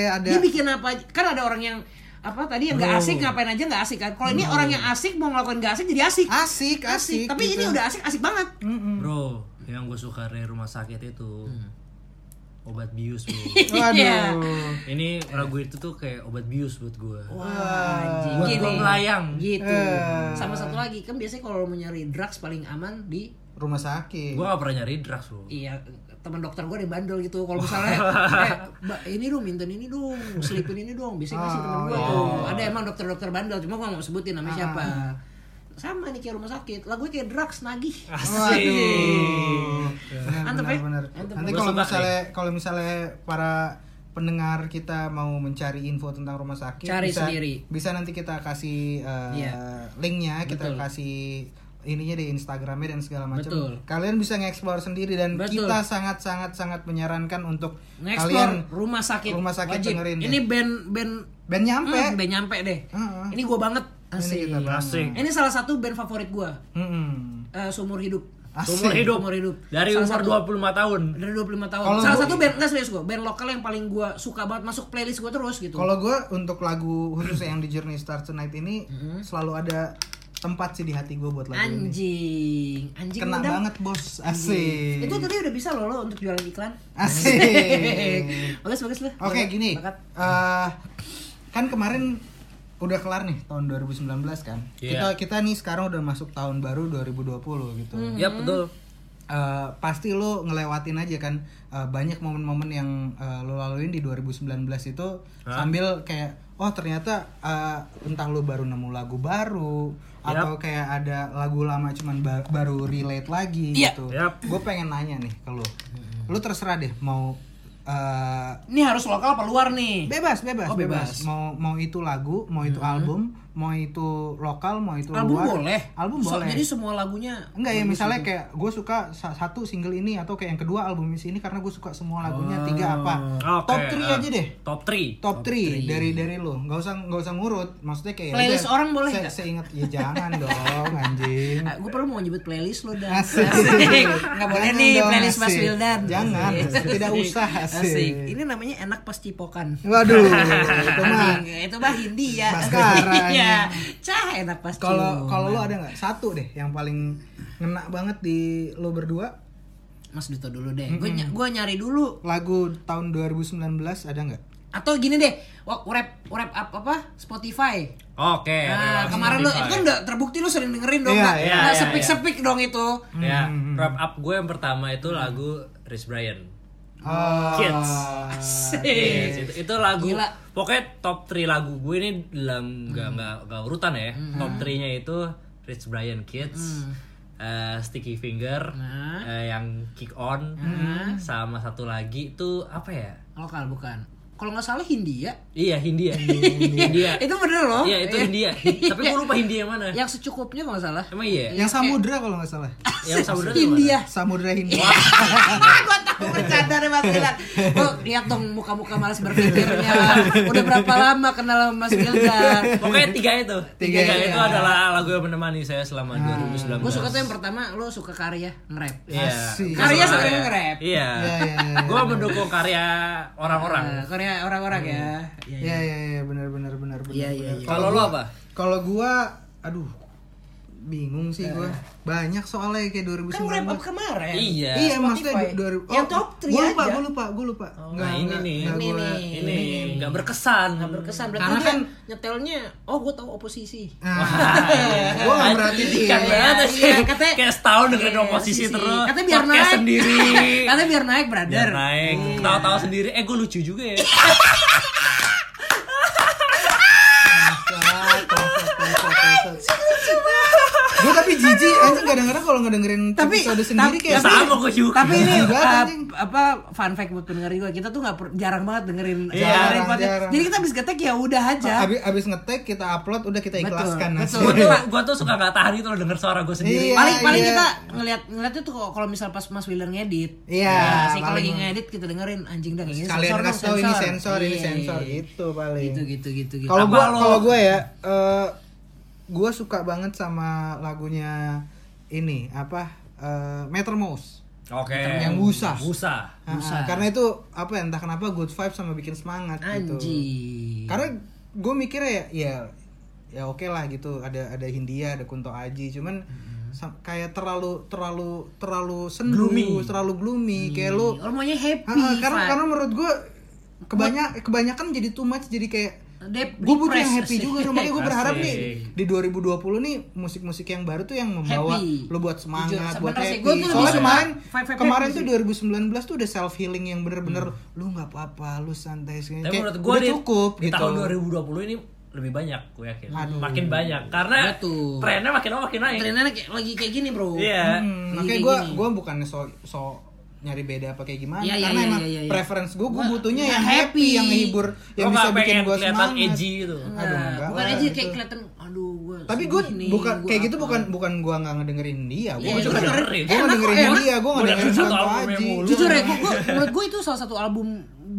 Kayak ada- Dia bikin apa? Kan ada orang yang apa tadi yang nggak asik ngapain aja nggak asik kan? Kalau ini orang yang asik mau ngelakuin nggak asik jadi asik. asik asik Tapi gitu. ini udah asik asik banget. Mm-mm. Bro, yang gue suka dari rumah sakit itu obat bius bro. *laughs* Iya. waduh Ini lagu itu tuh kayak obat bius buat gue. Wah, anjing. Buat Gini. gua melayang. Gitu. Eh. Sama satu lagi kan biasanya kalau mau nyari drugs paling aman di rumah sakit Gue gak pernah nyari drugs bro. iya teman dokter gue ada yang bandel gitu. Kalau misalnya *laughs* eh, Mbak, ini dong minta ini dong selipin ini dong. Biasanya sih teman gue Oh, tuh ada emang dokter-dokter bandel cuma gue gak mau sebutin namanya siapa. sama nih kayak rumah sakit. Lagu kayak drugs nagih. Waduh. Benar, Mantep ya? Nanti kalau misalnya kalau misalnya para pendengar kita mau mencari info tentang rumah sakit Cari bisa, sendiri. bisa nanti kita kasih uh, Iya. linknya kita Betul. kasih ininya di Instagramnya dan segala macam kalian bisa nge-explore sendiri dan Betul. kita sangat sangat sangat menyarankan untuk kalian rumah sakit rumah sakit wajib dengerin ini band band band nyampe hmm, band nyampe deh Heeh. ini gue banget Ini asik kita banget. Asik. ini salah satu band favorit gue Mm-mm. eh, seumur hidup Asik. Umur hidup. Umur hidup. Dari Salah umur satu. 25 tahun. dari 25 tahun. Kalau Salah gua- satu band nggak serius gue, band lokal yang paling gue suka banget masuk playlist gue terus gitu. Kalau gue untuk lagu khusus yang di Journey Start Tonight ini Mm-hmm. selalu ada tempat sih di hati gue buat lagu ini. anjing, anjing Kena udah. banget bos, asik. Itu tadi udah bisa loh lo untuk jualan iklan. Asik. *laughs* bagus bagus lo. Oke gini, Bakat. eh, kan kemarin udah kelar nih tahun 2019 kan. Kita Iya. kita nih sekarang udah masuk tahun baru 2020 gitu. Hmm. Ya betul. Eh, pasti lo ngelewatin aja kan eh, banyak momen-momen yang eh, lo laluin di 2019 itu sambil kayak oh ternyata eh, entah lo baru nemu lagu baru atau kayak ada lagu lama cuman ba- baru relate lagi Iya. gitu. Yap. Gue pengen nanya nih ke lo. Lo terserah deh mau eh, Ini harus lokal apa luar nih? bebas bebas Oh, bebas. mau mau itu lagu mau itu album mau itu lokal mau itu Album luar boleh. album So- boleh Jadi semua lagunya Enggak ya misalnya kayak gue suka sa- satu single ini atau kayak yang kedua album ini karena gue suka semua lagunya tiga apa Oke, top 3 eh, aja deh Top 3. top 3 dari dari lo nggak usah nggak usah ngurut maksudnya kayak Playlist udah, orang boleh se- nggak? seingat ya jangan dong anjing gue Ah, perlu mau nyebut playlist lo dah. Asik. Nggak boleh nih dong, playlist Mas asik. Wildan. Jangan, Asik. tidak usah, asik. Ini namanya enak pas cipokan. waduh *laughs* itu mah itu mah Hindi ya. Baskara, *laughs* Iya. anjing. Cah enak pas kalau kalau lo ada nggak satu deh yang paling ngena banget di lo berdua Mas Duto dulu deh. Gue gua nyari dulu lagu tahun 2019 ada nggak atau gini deh. Wah, rap rap up apa? Spotify. Oke. Nah, relax kemarin lu Spotify. itu kan udah terbukti lu sering dengerin dong, Iya, nggak iya, nggak iya, sepik-sepik dong itu. Ya, wrap up gue yang pertama itu lagu Chris Brian. Oh, Kids. Asik. Yes, itu, itu lagu Gila. pokoknya top 3 lagu gue ini dalam nggak nggak nggak urutan ya. Top 3-nya itu Rich Brian Kids, eh, Sticky Finger, Nah. eh, yang Kick On, sama satu lagi itu apa ya? Lokal bukan. Kalau nggak salah Hindia. Iya Hindia. Hindia. Itu bener loh. Iya itu Hindia. *laughs* Tapi gue lupa Hindia yang mana. Yang secukupnya kalau nggak salah. Emang iya. yang Samudra kalau nggak salah Yang Samudra itu India. Samudra Hindia *laughs* gua tahu bercanda deh Mas Wildan. Oh, lihat dong muka-muka malas berpikirnya. Udah berapa lama kenal sama Mas Wildan. Pokoknya tiga itu. Tiga Tiga, itu. itu adalah lagu yang menemani saya selama 2019. Gue suka tuh yang pertama lo suka karya nge-rap. Iya. Gua Karya suka nge-rap. Iya. Iya, iya, iya. Gue mendukung karya orang-orang. Karya orang-orang ya. Iya, iya. Iya iya iya benar benar benar benar. Iya, iya, iya. Kalau lo apa? Kalau gua aduh bingung sih gua. Banyak soalnya kayak 2019. Kan rap up kemarin. Iya. Iya maksudnya dua ribu. Yang top three Gua lupa, gua lupa, gua lupa. Nah, ini nih. Ini nih. Ini nggak berkesan. Nggak berkesan berarti Karena kan- nyetelnya oh gue tahu oposisi Nah, *laughs* gua nggak merhatiin. Pendidikan Iya, iya, katanya- Kayak setahun dengerin Iya, oposisi sisi. terus. Katanya biar Podcast naik. sendiri. *laughs* Katanya biar naik, brother. Biar naik. Tahu-tahu sendiri. Eh gue lucu juga ya. *laughs* Gue tapi jijik anjing kadang-kadang kalau ngedengerin Tapi- episode sendiri tapi- kayak Sama gue juga. Tapi ini Juga, uh, anjing. apa fun fact buat pendengar juga kita tuh nggak jarang banget dengerin Iya. dengerin. Jarang, jarang. Jadi kita habis ngetek ya udah aja. abis, abis ngetek kita upload udah kita Betul, ikhlaskan betul. hasilnya. Gue tuh, gue tuh suka nggak tahan itu loh denger suara gue sendiri. Iya. paling paling iya. kita ngeliat ngeliatnya tuh kalau misal pas Mas Wildan ngedit. Iya, Ya, sih kalau lagi ngedit kita dengerin anjing dah ini Kalian sensor kasih tahu ini sensor, ini sensor gitu paling. Gitu gitu gitu gitu. Kalau gua kalau gua ya eh gue suka banget sama lagunya ini apa eh, Meter Mouse Oke. yang Busa. Busa. Ah, ah, karena itu apa ya entah kenapa good vibes sama bikin semangat gitu Anjing. karena gue mikirnya ya ya ya oke lah gitu ada ada Hindia ada Kunto Aji cuman sa- kayak terlalu terlalu terlalu sendu Gloomy. terlalu gloomy kayak lu maunya happy. Ah, ah, karena karena menurut gue kebanyak kebanyakan jadi too much jadi kayak gue butuh yang happy sih. juga dong makanya gue berharap Asik. nih di 2020 nih musik-musik yang baru tuh yang membawa Happy. lo buat semangat Jujur, buat sih, happy gua tuh soalnya kemarin vibe-vibe kemarin happy tuh sih. 2019 tuh udah self healing yang bener-bener lu nggak apa-apa lu santai Tapi Kayak gue udah di, cukup di gitu tahun 2020 ini lebih banyak gue yakin. Aduh. Makin banyak karena Betul. trennya makin lama makin naik. Trennya kayak lagi kayak gini, Bro. Iya. Hmm, Lagi makanya gue gue bukannya so so nyari beda apa kayak gimana Iya, iya, karena iya, emang iya, iya. preference gue gue butuhnya yang happy, happy. yang ngehibur yang Lo bisa bikin gue semangat edgy gitu. Aduh, Nah, enggak bukan lah, aja itu. kayak kelihatan aduh gua tapi gue bukan gua kayak gitu apa. bukan bukan gue nggak ngedengerin dia gue Iya, juga juga dengerin. gue nggak dengerin Enak, dia gue nggak Gua dengerin dengerin satu mulu. Jujur ya, gua, menurut gue itu salah satu album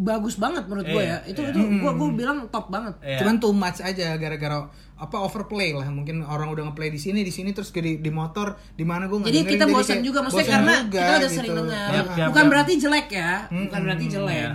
bagus banget menurut gue ya. Iya, Itu iya. itu gua gua bilang top banget. Iya. cuman too much aja gara-gara apa overplay lah mungkin orang udah ngeplay di sini di sini terus di, di motor di mana gue nggak Jadi kita bosan kayak juga maksudnya bosan karena juga, kita udah gitu. sering dengar. Yap, yap, Bukan yap. berarti jelek ya, bukan berarti jelek. Iya.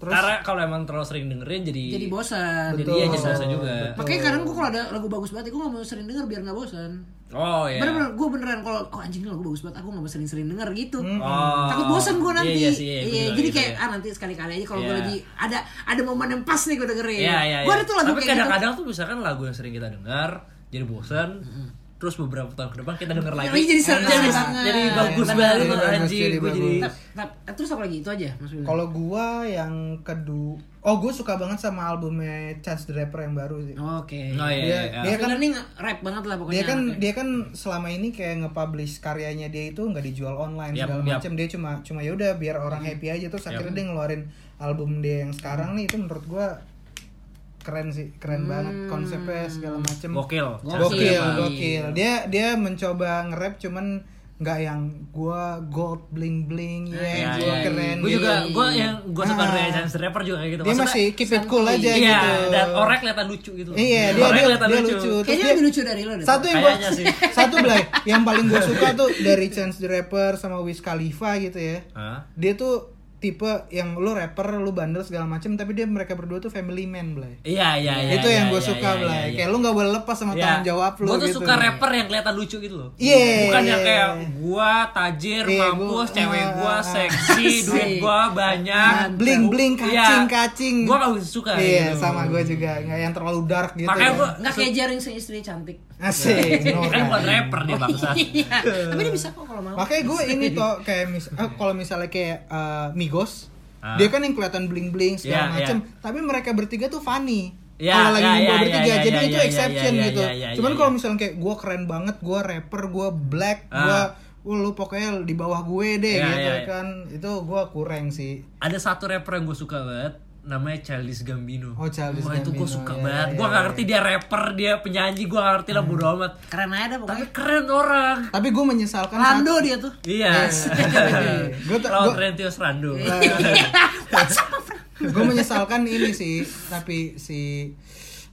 Terus- Karena kalau emang terlalu sering dengerin jadi Jadi bosan. Jadi iya jadi bosan juga. Makanya kadang gue kalau ada lagu bagus banget, gue gak mau sering denger biar gak bosan. Oh iya. Bener-bener, gue beneran kalau kok anjing ini lagu bagus banget, aku gak mau sering-sering denger gitu. Oh. Takut bosan gue nanti. Iya, iya sih, iya, juga jadi gitu kayak ya. ah nanti sekali-kali aja kalau gue Iya. lagi ada ada momen yang pas nih gue dengerin. Iya iya. Gue iya. ada tuh lagu Tapi kayak gitu. kadang-kadang tuh misalkan lagu yang sering kita dengar jadi bosan. Terus beberapa tahun ke depan kita denger lagi. Lagi jadi seru jadi, banget. jadi bagus banget jadi bagus, anjing. jadi Gua bagus. jadi terus apa lagi itu aja Wildan? Kalau gua yang kedua, oh gue suka banget sama albumnya Chance the Rapper yang baru sih. Oke. Oh iya. Dia- iya. dia Mas Wildan nih rap banget lah pokoknya. Dia kan dia kan selama ini kayak nge-publish karyanya dia itu nggak dijual online Yap, segala macam. Dia cuma cuma ya udah biar orang happy aja terus akhirnya dia ngeluarin album dia yang sekarang nih itu menurut gua keren sih, keren banget konsepnya segala macam. Gokil. Gokil, Gokil. gokil. Dia dia mencoba nge-rap cuman nggak yang gua gold bling bling ya, Iya, gua iya. keren. Gue gitu. juga gue yang gue suka Ah. dari Chance the Rapper juga kayak gitu. dia masih keep it cool aja Iya, gitu. dan orang kelihatan lucu gitu. Iya, dia dia, kelihatan dia lucu. Terus Kayaknya dia- lebih lucu dari lo deh. satu yang gua, sih. *laughs* satu Blay, yang paling gue suka tuh dari Chance the Rapper sama Wiz Khalifa gitu ya. Hah? Dia tuh tipe yang lu rapper, lu bandel segala macam, tapi dia mereka berdua tuh family man, Blay. Iya iya iya. itu yang iya, gue iya, suka, iya, Blay. iya, iya. Kayak lu nggak boleh lepas sama Iya. tanggung jawab lu Gua tuh gitu. suka rapper yang kelihatan lucu gitu loh. Iya. Bukan yang kayak gua tajir, Iya, mampus, gua- cewek gua ah, seksi, *laughs* duit gua banyak. bling bling Iya. kacing kacing. Gua gak suka Iya, gitu. sama gue juga. Nggak yang terlalu dark gitu. Makanya gua Nggak kayak jaring istri cantik. asik. *laughs* kan Nora. bukan rapper dia bangsa. Iya. Tapi dia bisa kok kalau mau. Makanya gue ini tuh kayak mis eh, kalau misalnya kayak eh, Migos, Ah. dia kan yang kelihatan bling bling segala Iya, macem, iya. tapi mereka bertiga tuh funny. Iya, kalau lagi iya, ngumpul iya, bertiga, iya, jadi iya, itu iya, exception iya, gitu. iya, iya, Cuman iya, kalau misalnya kayak gue keren banget, gue rapper, gue black, Ah. gue Wah, lu pokoknya di bawah gue deh Iya, gitu iya. kan. Itu gue kurang sih. Ada satu rapper yang gue suka banget namanya Childish Gambino. Oh, Childish Wah, itu gue suka iya, banget. iya, Gue gak iya. ngerti dia rapper, dia penyanyi, gue gak ngerti lah bodo amat. Keren aja dah Tapi pokoknya. keren orang. Tapi gue menyesalkan Rando dia tuh. Iya. gue Lawan Rentius Rando. *laughs* gue menyesalkan ini sih tapi si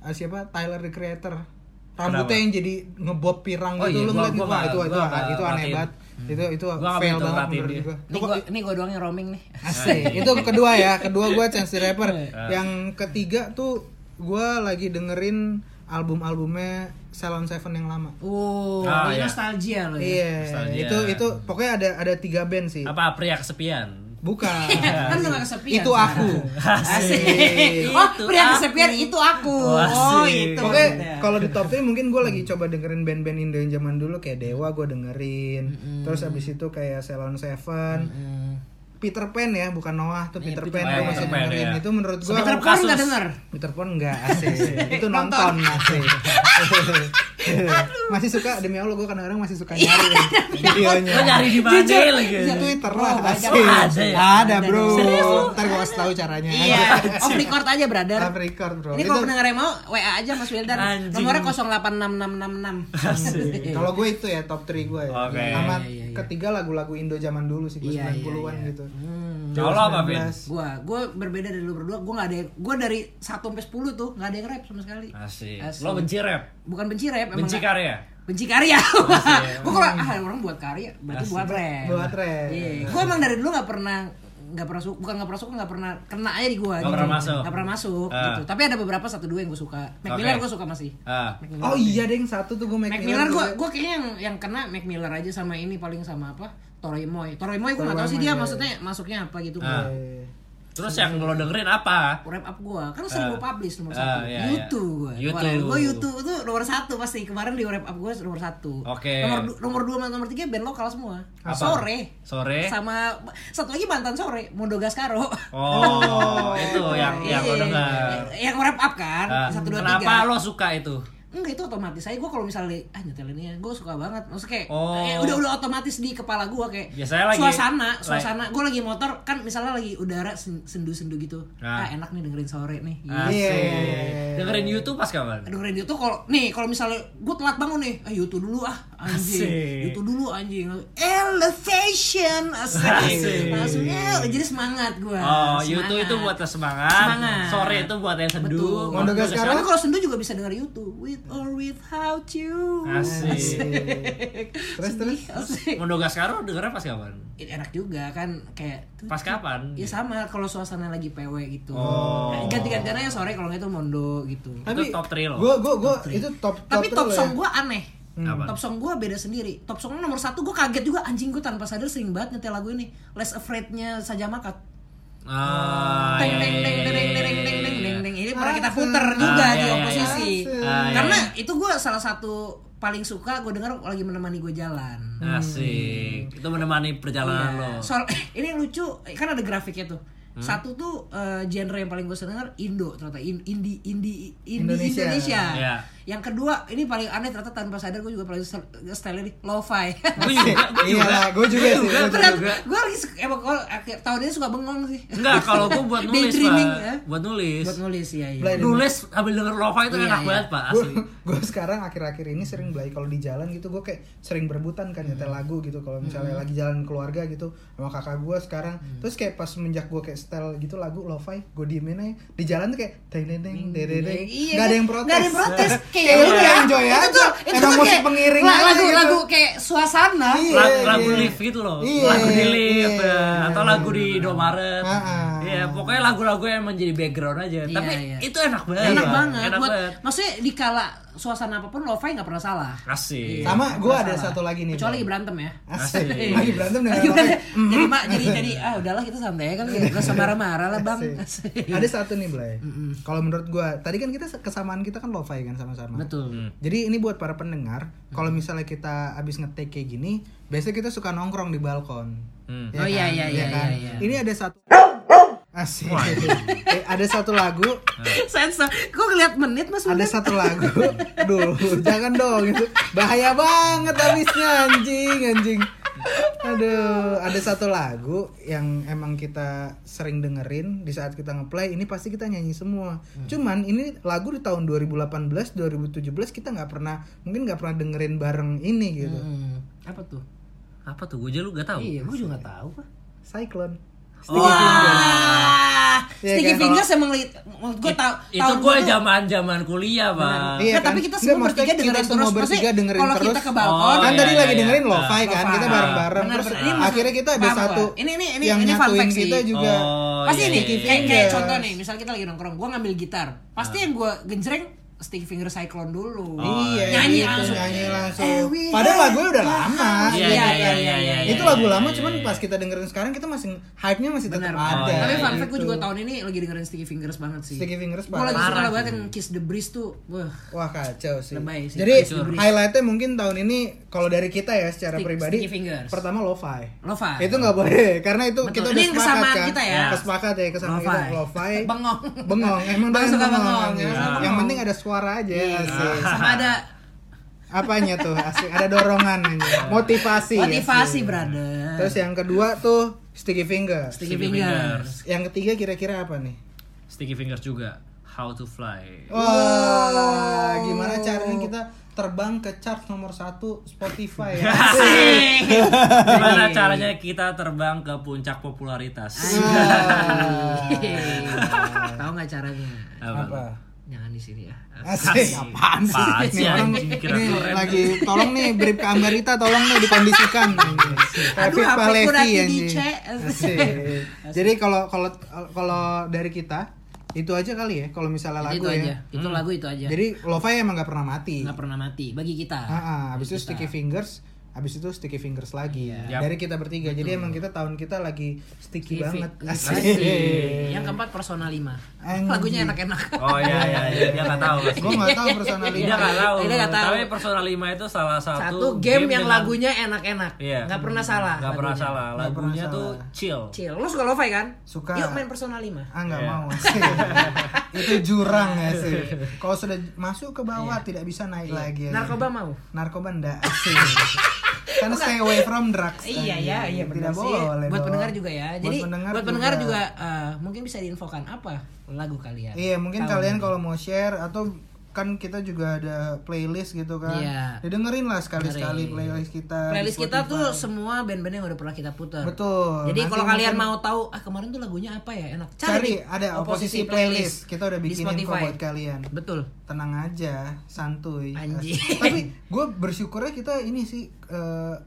ah, siapa Tyler the Creator rambutnya Kenapa? yang jadi ngebob pirang Oh gitu iya, lu gua- ngeliat gua Wah, nggak- itu itu gua itu aneh banget itu itu Gua nggak fail banget menurut gue Nih gua nih gua doang yang roaming nih. Asik. itu kedua ya kedua gue Chance the Rapper Iya. yang ketiga tuh gue lagi dengerin album-albumnya Salon Seven yang lama Oh, Ah, ini iya. nostalgia loh ya. iya Nostalgia. itu itu pokoknya ada ada tiga band sih Apa pria kesepian? Bukan *laughs* Kan udah gak kesepian. itu aku *laughs* Asik. Asik. Oh, Itu pria aku. kesepian itu aku. Oh, Oh, itu. Maksudnya. kalau di top 3 mungkin gue lagi coba dengerin band-band Indo yang zaman dulu kayak Dewa gue dengerin. Terus abis itu kayak Ceylon Seven, Hmm. Peter Pan ya, bukan Noah tuh Peter, Pan Pan, gue masih Peter Pan, dengerin. ya. Itu menurut gue Peter Sebelum Pan enggak denger. Peter Pan enggak asik. *laughs* itu nonton asik. masih suka demi Allah gue kadang-kadang masih suka nyari videonya. *laughs* Lo nyari di mana lagi? Di Twitter lah Oh, asik. Ada ya? Ada bro. Ntar gue kasih tahu caranya. Iya, off record aja, brother. Off record bro. Ini kalau pendengar yang mau WA aja Mas Wildan. Nomornya 086666. *laughs* Kalau gue itu ya top 3 gue ya. Sama Iya, iya, iya. ketiga lagu-lagu Indo zaman dulu sih, gue Iya, 90-an iya, iya. gitu. Hmm. Kalau lo apa, Vin? 19. Gua, gua berbeda dari lu berdua. Gua nggak ada, gua dari 1 sampai 10 tuh nggak ada yang rap sama sekali. Asik. Asik. Lo benci rap? Bukan benci rap, emang Benci karya? benci karya. Asik. *laughs* gua kalau ah orang buat karya, berarti Asik. buat rap. Buat rap. Iya. Gua emang dari dulu nggak pernah nggak pernah suka bukan nggak pernah suka nggak pernah kena aja di gua Nggak pernah masuk. nggak pernah masuk Ah. gitu tapi ada beberapa satu dua yang gue suka Mac Oke. Miller gue suka masih. Mac Miller. Oh iya deh yang satu tuh gue Mac, Mac Miller gue juga. gue kayaknya yang yang kena Mac Miller aja sama ini paling sama apa Toroy Moy Toroy Moy gue nggak tahu sih dia iya. maksudnya masuknya apa gitu. Eh, Terus yang lo dengerin apa? rap up gue kan sering Ah. gue publish nomor Ah, satu iya, YouTube iya. gue YouTube. gue YouTube tuh nomor satu pasti kemarin di rap up gue nomor satu Oke. nomor du- nomor dua sama nomor tiga band lokal semua Apa? sore Sore? sama satu lagi mantan sore Mondo Gascaro Oh, *laughs* itu yang yang lo Iya. dengar. yang rap up kan Ah, satu dua tiga Kenapa lo suka itu? Enggak itu otomatis saya gue kalau misalnya ah nyetel ini ya gue suka banget maksudnya kayak Oh. kayak udah udah otomatis di kepala gue kayak Biasanya lagi- suasana like- suasana gue lagi motor kan misalnya lagi udara sen- sendu-sendu gitu Ah. ah enak nih dengerin sore nih Asik. Iya. Dengerin YouTube pas kapan? dengerin YouTube kalau nih kalau misalnya gue telat bangun nih ah YouTube dulu ah anjing Asik. YouTube dulu anjing elevation asik, Asik. langsung eh, jadi semangat gue Oh, YouTube itu buat semangat. Semangat. Sore itu buat yang sendu. Betul. Mondo Gascaro? tapi kalau sendu juga bisa denger YouTube with or without you Asik. Terus terus Asik. Mondo Gascaro dengernya pas kapan? enak juga kan kayak Pas kapan? ya sama kalau suasana lagi PW gitu Oh. ganti-gantian aja sore kalau nggak itu mondo gitu Itu top three lo? Gue gue gue itu top tapi top three lo song ya. gue aneh Apa? top song gue beda sendiri top song nomor satu gue kaget juga anjing gue tanpa sadar sering banget nyetel lagu ini Less Afraid-nya Saja Makat Ah, Teng iya, teng iya, teng iya, teng teng teng teng teng teng ini pernah kita Asik. puter juga Ah, di oposisi iya. Ah, iya. karena itu gue salah satu paling suka gue denger lagi menemani gue jalan Asik. Itu menemani perjalanan Iya. lo. Soal *laughs* ini lucu, kan ada grafiknya tuh. Satu tuh eh, genre yang paling gue seneng Indo ternyata In- indie indie indie Indonesia. Indonesia. Iya. Yang kedua ini paling aneh ternyata tanpa sadar gue juga paling style style ini lo-fi. *laughs* Gue juga, gue Iya juga. lah, gue juga sih. juga. Gue lagi emang gua akhir tahun ini suka bengong sih. Enggak, kalau gue buat *laughs* nulis, Pak. ya. Buat nulis. Buat nulis ya. iya. Blay- Nulis sambil denger lo-fi itu Iya, enak iya. banget, Pak. gue Asli. *laughs* gue sekarang akhir-akhir ini sering beli kalau di jalan gitu gue kayak sering berebutan kan nyetel lagu gitu kalau misalnya lagi jalan keluarga gitu sama kakak gue sekarang terus kayak pas semenjak gue kayak style gitu lagu lo-fi gue diemin aja di jalan tuh kayak deng deng deng deng deng deng Iya, nggak ada yang protes Nggak ada yang protes. kayak udah. udah enjoy Itu aja tuh- itu emang tuh musik kayak pengiring lagu gitu. lagu kayak suasana. Iya, lagu, iya. live gitu loh lagu di live ya. atau lagu di Indomaret Ah, ah. Iya, pokoknya lagu-lagu yang menjadi background aja tapi itu enak banget enak banget maksudnya di kala suasana apa pun lo-fi nggak pernah salah asik Iya. sama gue Nggak ada salah. satu lagi nih kecuali Bang. lagi berantem ya Asik. Asik. lagi berantem dengan Lagi berantem. jadi mak jadi jadi ah udahlah kita santai kan gak usah marah-marah lah bang Asik. Ada satu nih, Blay. Kalau menurut gua, tadi kan kita kesamaan kita kan lo-fi kan sama-sama. betul Hmm. Jadi ini buat para pendengar, kalau misalnya kita abis ngetik kayak gini, biasanya kita suka nongkrong di balkon. Hmm. Oh, iya, iya, iya, kan? iya, iya. Ini ada satu Asik. Eh, ada satu lagu, sensor. Kok ngeliat menit mas? Ada satu lagu. Duh, jangan dong. Itu. Bahaya banget habisnya anjing, anjing. Aduh, ada satu lagu yang emang kita sering dengerin di saat kita ngeplay, ini pasti kita nyanyi semua. Cuman ini lagu di tahun 2018, 2017 kita nggak pernah, mungkin nggak pernah dengerin bareng ini gitu. Hmm, apa tuh? Apa tuh? Gue aja lu gak tahu. Iya gue juga nggak tahu pak Cyclone. Wah, Iya Sticky kan, Fingers emang gue tau itu tahun gue zaman zaman kuliah pak Iya Nggak, kan? tapi kita Nggak, semua bertiga dengerin kita terus. bertiga dengerin kalau terus. kita ke balkon, Oh, kan iya, tadi iya, lagi iya. dengerin lo-fi kan, kita Lo-fi. bareng-bareng Benar, terus akhirnya kita ada satu. Ini- ini- ini- yang ini fun nyatuin fact sih. kita juga. Oh, pasti iya, ini iya, iya. kayak, kayak Fingers. contoh nih misal kita lagi nongkrong gue ngambil gitar pasti yang gue genjreng Sticky Finger Cyclone dulu iya, nyanyi gitu, langsung nyanyi langsung. Eh, Padahal lagunya udah lama. Iya, Iya, iya, iya, iya, iya, iya, itu iya, lagu iya, lama iya. cuman pas kita dengerin sekarang kita masih hype-nya masih tetap ada. iya, Tapi iya, fun fact gue gitu. juga tahun ini lagi dengerin Sticky Fingers banget sih. Sticky Fingers Gue lagi parah. suka banget yang Kiss the Breeze tuh. Wah. Wah kacau sih. Jadi highlightnya mungkin tahun ini kalau dari kita ya secara Stick- pribadi Fingers. pertama lo-fi. Lo-fi. Itu nggak boleh *laughs* karena itu Betul. kita Ini udah yang sepakat kesamaan kan. kita ya. Kesepakat ya kesamaan Lo-fi. kita lo-fi. *laughs* Bengong. bengong emang Bang suka bengong. bengong, Ya. ya, yang penting ada suara aja Iya. asik. *laughs* Sama ada apanya tuh asik ada dorongan aja. motivasi motivasi, asik. brother. terus yang kedua tuh sticky finger Sticky Sticky Fingers. yang ketiga kira-kira apa nih Sticky Fingers juga How to Fly wah gimana caranya kita terbang ke chart nomor satu Spotify ya. *laughs* Gimana caranya kita terbang ke puncak popularitas? Tahu nggak caranya? Apa? Jangan di sini ya. Asik, apaan sih? Apaan sih, Ini lagi tolong nih brief ke Ambarita tolong nih dikondisikan. Ku lagi. Asik. Jadi kalau kalau kalau dari kita itu aja kali ya kalau misalnya lagu itu ya. aja. Itu lagu itu aja. Jadi lo-fi emang gak pernah mati. nggak pernah mati bagi kita. Ah, ah, habis itu Sticky Fingers, habis itu Sticky Fingers lagi. Yap. Dari kita bertiga. Jadi emang kita tahun kita lagi sticky banget. Asik. Asik. *laughs* Yang keempat Persona 5. Anjing. Lagunya enak-enak. Oh iya iya, iya. dia nggak tahu. Gue gak tahu personal Dia nggak tahu. Dia nggak tahu. Tapi Persona 5 itu salah satu, Satu game yang dengan- lagunya enak-enak. Iya. Nggak pernah salah. Nggak pernah salah. Nggak pernah Lagunya tuh salah. chill. Chill. Lo suka lo-fi kan? Suka. Yuk main Persona 5. Ah nggak Iya. mau *laughs* itu jurang ya sih. *laughs* Kalau sudah masuk ke bawah tidak bisa naik lagi. ya. Iya. Narkoba mau? Narkoba enggak asik. Kan stay away from drugs. Iya anjing. ya, iya benar Tidak sih. boleh. buat dong. pendengar juga ya. Buat Jadi pendengar buat pendengar juga. juga, eh, mungkin bisa diinfokan apa lagu kalian. Iya, mungkin Tahun kalian kalau mau share atau kan kita juga ada playlist gitu kan. Iya. Didengerin lah sekali-sekali Dengerin. playlist kita. playlist kita tuh semua band-band yang udah pernah kita putar. Betul. Jadi kalau kalian mungkin mau tahu ah kemarin tuh lagunya apa ya enak cari di ada oposisi playlist. Kita udah bikinin kok buat kalian. Betul. tenang aja santuy Anjing. *laughs* tapi gue bersyukurnya kita ini sih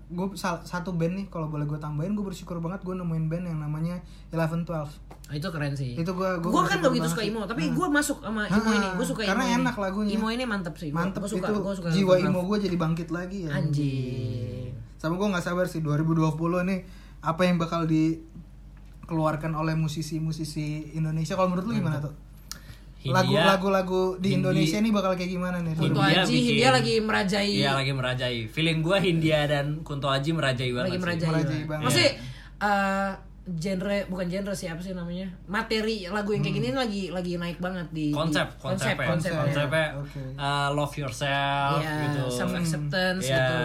gue satu band nih kalau boleh gue tambahin gue bersyukur banget gue nemuin band yang namanya Eleven Twelve itu keren sih. Itu gua- gua gua kan gak begitu suka imo, tapi Hmm. gua masuk sama imo Ah, ini. Gua suka karena imo ini. enak lagunya. Imo ini mantep sih. Gua- mantep gua suka, itu gua suka jiwa Twelve. gue jadi bangkit lagi ya Anjing. sama gue nggak sabar sih 2020 nih apa yang bakal dikeluarkan oleh musisi-musisi Indonesia kalau menurut lu gimana tuh Hindia- lagu-lagu-lagu di Hindi- Indonesia nih bakal kayak gimana nih Kunto Hindia Aji, bikin- dia lagi merajai Iya lagi merajai. Feeling gua Hindia dan Kunto Aji merajai banget lagi sih. merajai. Merajai banget. banget. Maksudnya eh, genre bukan genre sih apa sih namanya? Materi lagu yang kayak gini lagi lagi naik banget di Hmm. Konsep, di- konsep, konsep, konsep, ya. konsepnya Oke. uh, love yourself Iya, gitu. self acceptance Iya, gitu.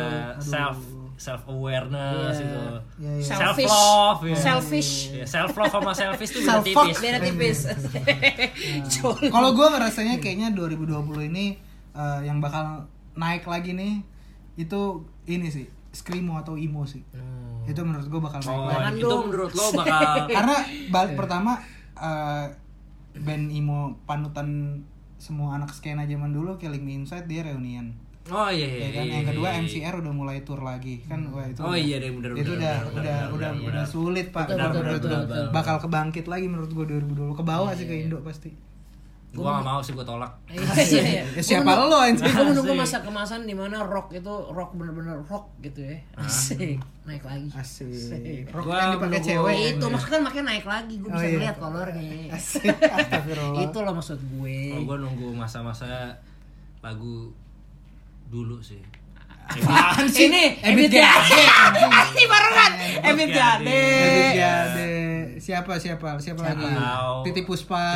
self self awareness Iya. gitu. Iya, iya. Self Selfish. love, ya. Selfish. self love sama selfish itu beda tipis. Beda tipis. *laughs* Kalau gue ngerasanya kayaknya 2020 ini eh, yang bakal naik lagi nih itu ini sih screamo atau emo sih. Itu menurut gue bakal naik Oh, lagi. Itu menurut lo bakal *laughs* Karena balik Iya. pertama eh, band emo panutan semua anak skena zaman dulu Killing Me Inside dia reunian. Oh iya iya. Ya kan? iya, Yang kedua iya, iya. MCR udah mulai tour lagi kan wah itu Oh udah- iya deh bener itu bener, udah bener, udah bener, udah bener, udah sulit pak bakal kebangkit lagi menurut gue 2020 ke bawah sih ke Indo pasti Gua gak mau sih gua tolak. Iya, iya, iya. *laughs* Ya, siapa lo anjing? Gue menunggu Asik. masa kemasan di mana rock itu rock bener-bener rock gitu ya. Asik. Naik lagi. asik. Rock Gua yang dipakai cewek. Itu maksudnya kan makin naik lagi gue Oh, bisa iya. lihat kolornya. Asik. Astagfirullah. Itu loh maksud gue. Kalau gua nunggu masa-masa lagu dulu sih. apaan sih? Ini Ebit Ebit Gade *laughs* ini barengan. Ebit Gade Ebit Gade siapa siapa siapa lagi. Titi *laughs* Puspa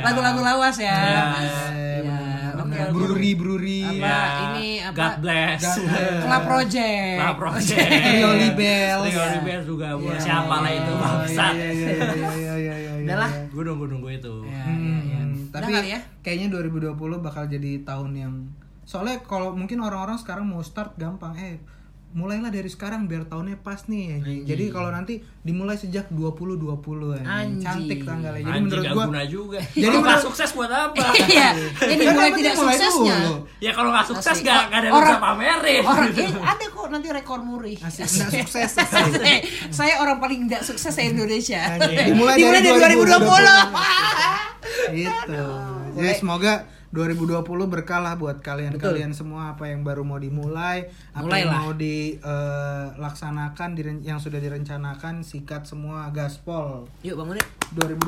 lagu-lagu lawas ya Iya. Oke, Bener. oke. Bruri Bruri Apa, Ya, ini apa? God bless. God bless. *laughs* Club Project Club *laughs* Project. Rio Libels. Rio Libels juga buat Iya, siapa lah iya, itu iya. bangsat. iya iya iya. Gue nunggu nunggu itu. Hmm, ya, ya. tapi ya kayaknya 2020 bakal jadi tahun yang soalnya kalau mungkin orang-orang sekarang mau start gampang eh mulailah dari sekarang biar tahunnya pas nih anjing. jadi kalau nanti dimulai sejak 2020 anjing. Anjing. cantik tanggalnya jadi Anjing menurut gua guna juga. *laughs* Jadi Jadi menurut- sukses buat apa? *laughs* iya ini Kan mulai yang tidak mulai suksesnya dulu. ya kalau nggak sukses Asik. gak, gak ada yang Orang- bisa pamerin. orang *laughs* eh, ada kok nanti rekor muri asik nggak sukses asik. Eh, saya orang paling tidak sukses di Indonesia. Anjing. Dimulai Dimulai dari dari 2020. gitu jadi semoga 2020 berkah buat kalian-kalian semua apa yang baru mau dimulai apa yang Mulailah. mau dilaksanakan yang sudah direncanakan sikat semua gaspol Yuk bangun yuk.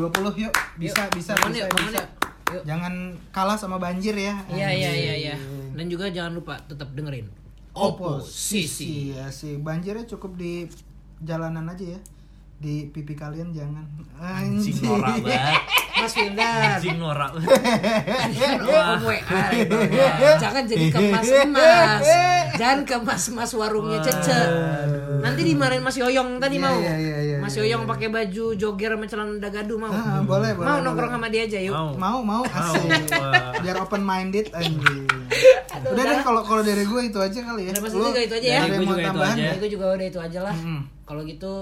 2020 yuk bisa bisa bangun bisa, yuk, bangun bisa. yuk. Yuk. jangan kalah sama banjir ya Iya iya iya iya. Dan juga jangan lupa tetap dengerin oposisi ya sih banjirnya cukup di jalanan aja ya di pipi kalian jangan Anjing anjing norak banget. *laughs* Mas Wildan. Anjing norak *laughs* itu. *laughs* Jangan jadi kemas-emas. Jangan kemas-emas warungnya Cece. Nanti dimarahin Mas Yoyong tadi Iya, mau. iya, iya, iya, Mas iya, Yoyong pakai baju jogger sama celana dagadu mau. Ah, boleh boleh Mau boleh. nongkrong sama dia aja yuk. Mau. mau mau asik biar open minded anjing Udah deh kalau kalau dari gue itu aja kali ya. Udah, Mas Lu juga itu aja ya. Gue mau juga itu aja. Ya, gue juga udah itu aja lah. Kalau gitu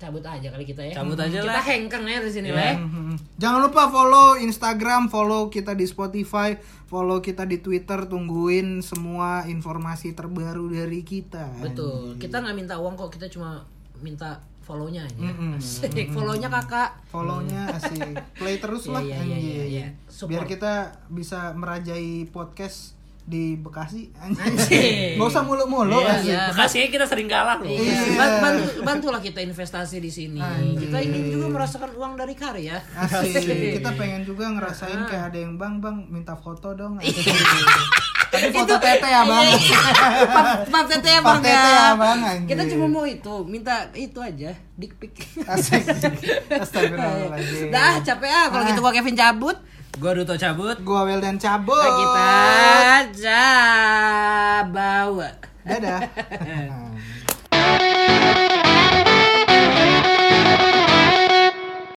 cabut aja kali kita ya. Cabut aja kita lah. hengkang ya di sini Iya. lah. ya. Mhm. Jangan lupa follow Instagram, follow kita di Spotify, follow kita di Twitter, tungguin semua informasi terbaru dari kita. Betul. Kita nggak minta uang kok, kita cuma minta follow-nya aja. Mm-mm. Asik, follow-nya kakak. Follownya asik. Play terus Iya, lah iya, iya, iya, iya. Support. Biar kita bisa merajai podcast di Bekasi anjing. Nggak usah mulu-mulu Iya, iya. Bekasi kita sering kalah loh. Iya. Iya. Ban- Bantu, bantulah kita investasi di sini. Anjing. Kita ingin juga merasakan uang dari karya. Asik. Kita pengen juga ngerasain kayak ada yang bang bang minta foto dong. Asik. Tapi foto tete ya bang. Pap pap tete ya bang tete ya. ya, Bang. Kita cuma mau itu, minta itu aja, dick pic. Asik. *laughs* Astagfirullahaladzim. Dah capek ah kalau gitu gua Kevin cabut. Gua Duto cabut. Gua Weldan cabut. Kita aja bawa. Dadah. *laughs*